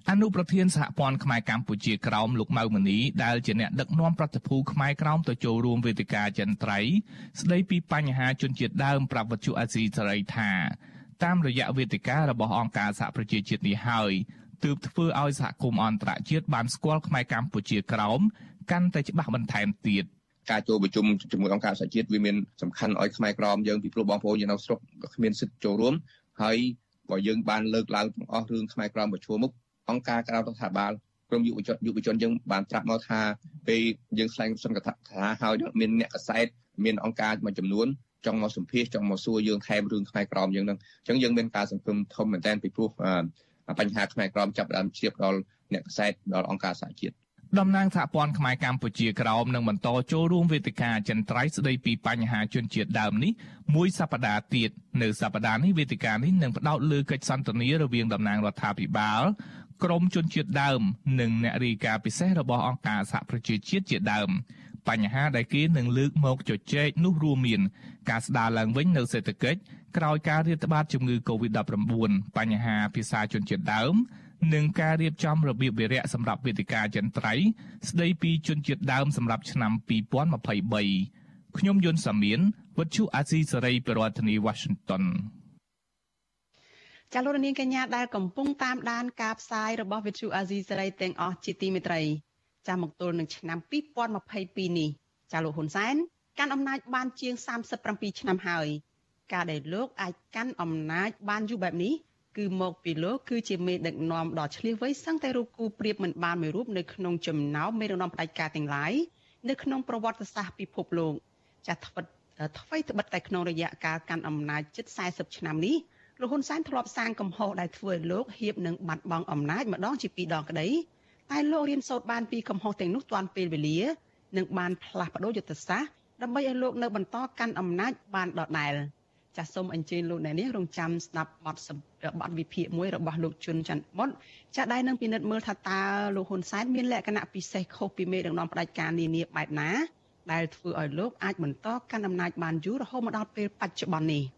Speaker 15: អនុប្រធានសហព័ន្ធខ្មែរកម្ពុជាក្រោមលោកម៉ៅមនីដែលជាអ្នកដឹកនាំប្រតិភូខ្មែរក្រោមទៅចូលរួមវេទិកាចន្ទ្រៃស្ដីពីបញ្ហាជនជាតិដើមប្រាប់វិទ្យុអាស៊ីសេរីថា តាមរយៈវេទិការបស់អង្គការសហប្រជាជាតិនេះហើយទើបធ្វើឲ្យសហគមន៍អន្តរជាតិបានស្គាល់ខ្មែរកម្ពុជាក្រោមកាន់តែច្បាស់បន្ថែមទៀត
Speaker 17: ការចូលប្រជុំជាមួយអង្គការសហជាតិវាមានសំខាន់ឲ្យខ្មែរក្រមយើងពីព្រោះបងប្អូនយើងនៅស្រុកក៏គ្មានសិទ្ធិចូលរួមហើយបើយើងបានលើកឡើងទាំងអស់រឿងខ្មែរក្រមប្រឈមមុខអង្គការក្រៅរដ្ឋាភិបាលក្រុមយុវជនយុវជនយើងបានត្រាស់មកថាពេលយើងស្លែងសុនកថាហើយមានអ្នកកសែតមានអង្គការមួយចំនួន ចង់មកសម្ភាសចង់មកសួរយើងថែមរឿងខ្មែរក្រមយើងនឹងអញ្ចឹងយើងមានការសង្ឃឹមធំមែនទែនពីព្រោះបញ្ហាខ្មែរក្រមចាប់ដើមជ្រាបដល់អ្នកកសែតដល់អង្គការសហជាតិ
Speaker 15: តំណាងសហព័ន្ធខ្មែរកម្ពុជាក្រោមនឹងបន្តចូលរួមវេទិកាចន្ទ្រៃស្ដីពីបញ្ហាជនជាតិដើមនេះមួយសប្តាហ៍ទៀតនៅសប្តាហ៍នេះវេទិកានេះនឹងផ្ដោតលើកិច្ចសន្ទនារវាងតំណាងរដ្ឋាភិបាលក្រមជនជាតិដើម និងអ្នករាយការណ៍ពិសេសរបស់អង្គការសហប្រជាជាតិជាដើមបញ្ហាដែលគេនឹងលើកមកជជែកនោះរួមមាន ការស្ដារឡើងវិញនៅសេដ្ឋកិច្ចក្រោយការរាតត្បាតជំងឺ Covid-19 បញ្ហាភាសាជនជាតិដើមនិងការរៀបចំរបៀបវារៈសម្រាប់វេទិកាចន្ទ្រៃស្ដីពីជនជាតិដើមសម្រាប់ឆ្នាំ2023ខ្ញុំយុនសាមៀនវិទ្យុអាស៊ីសេរីប្រធានាធិបតី Washington
Speaker 4: ចាលោករនាងកញ្ញាដែលកំពុងតាមដានការផ្សាយរបស់វិទ្យុអាស៊ីសេរីទាំងអស់ជាទីមេត្រី ចាំមកទល់នឹងឆ្នាំ2022នេះចាលោកហ៊ុនសែន កាន់អំណាចបានជាង37ឆ្នាំហើយការដែលលោកអាចកាន់អំណាចបានយូរបែបនេះគឺមកពីលោកគឺជាមេដឹកនាំដ៏ឆ្លៀសវៃសឹងតែរូបគូប្រៀបមិនបានមួយរូបនៅក្នុងចំណោមមេដឹកនាំផ្ដាច់ការទាំងឡាយនៅក្នុងប្រវត្តិសាស្ត្រពិភពលោកចាស់ថ្វិតថ្មីត្បិតតែក្នុងរយៈកាលកាន់អំណាចជិត40ឆ្នាំនេះលោកហ៊ុនសែនធ្លាប់សាងកំហុសដែលធ្វើឲ្យលោកហៀបនឹងបាត់បង់អំណាចម្ដងជាពីរដងក្តីតែលោករៀនសូត្របានពីកំហុសទាំងនោះទាន់ពេលវេលានិងបានផ្លាស់ប្ដូរយុទ្ធសាស្ត្រ ដើម្បីឲ្យលោកនៅបន្តកាន់អំណាចបានដដែលចាសសូមអញ្ជើញលោកអ្នកនាងរងចាំស្ដាប់បទបទវិភាគមួយរបស់លោកជុនច័ន្ទបុតចាស់ដែរនឹងពិនិត្យមើលថាតើលោកហ៊ុនសែនមានលក្ខណៈពិសេសខុសពីមេដឹកនាំផ្ដាច់ការនានាបែបណាដែលធ្វើឲ្យលោកអាចបន្តកាន់អំណាចបានយូររហូតមកដល់ពេលបច្ចុប្បន្ននេះ។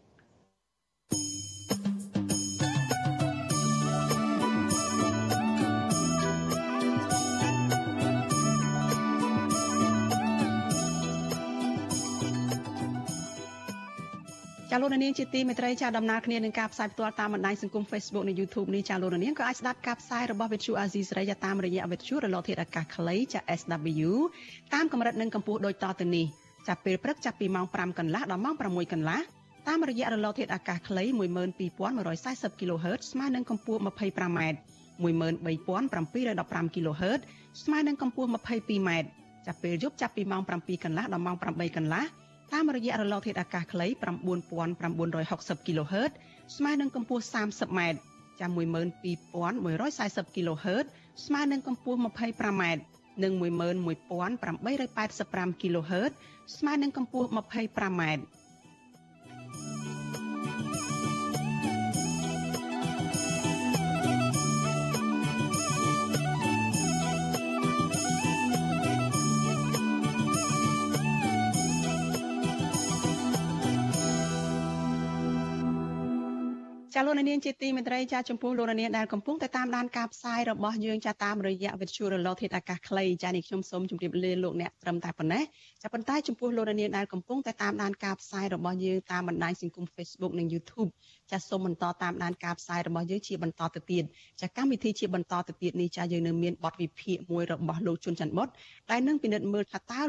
Speaker 4: លោកនាងជាទីមេត្រីចាដំណើរគ្នានឹងការផ្សាយផ្ទាល់តាមបណ្ដាញសង្គម Facebook និង YouTube នេះចាលោកនាងក៏អាចស្ដាប់ការផ្សាយរបស់ Vithu Azizi សេរីតាមរយៈ Vithu រលកធាតុអាកាសខ្លីចា SW តាមកម្រិតនិងកម្ពស់ដូចតទៅនេះចាប់ពេលព្រឹកចាប់ពីម៉ោង5កន្លះដល់ម៉ោង6កន្លះតាមរយៈរលកធាតុអាកាសខ្លី12140 kHz ស្មើនឹងកម្ពស់ 25m 13715 kHz ស្មើនឹងកម្ពស់ 22m ចាប់ពេលយប់ចាប់ពីម៉ោង7កន្លះដល់ម៉ោង8កន្លះ តាមរយៈរលកធាតុអាកាសខ្លី9960 kHz ស្មើនឹងកម្ពស់ 30m ចាំ12140 kHz ស្មើនឹងកម្ពស់ 25m និង11885 kHz ស្មើនឹងកម្ពស់ 25m ចាលោកនាងជាទីមេត្រីចាចំពោះលោកនាងដែលកំពុងតែតាមដានការផ្សាយរបស់យើងចាតាមរយៈវិទ្យុរលកធាតុអាកាសខ្លីចានេះខ្ញុំសូមជម្រាបលាលោកអ្នកត្រឹមតែប៉ុណ្ណេះចាប៉ុន្តែចំពោះលោកនាងដែលកំពុងតែតាមដានការផ្សាយរបស់យើងតាមបណ្ដាញសង្គម Facebook និង YouTube ចាសូមបន្តតាមដានការផ្សាយរបស់យើងជាបន្តទៅទៀតចាកម្មវិធីជាបន្តទៅទៀតនេះចាយើងនៅមានបទវិភាគមួយរបស់លោកជុនច័ន្ទបុតដែលនឹងពិនិត្យមើលថាតើ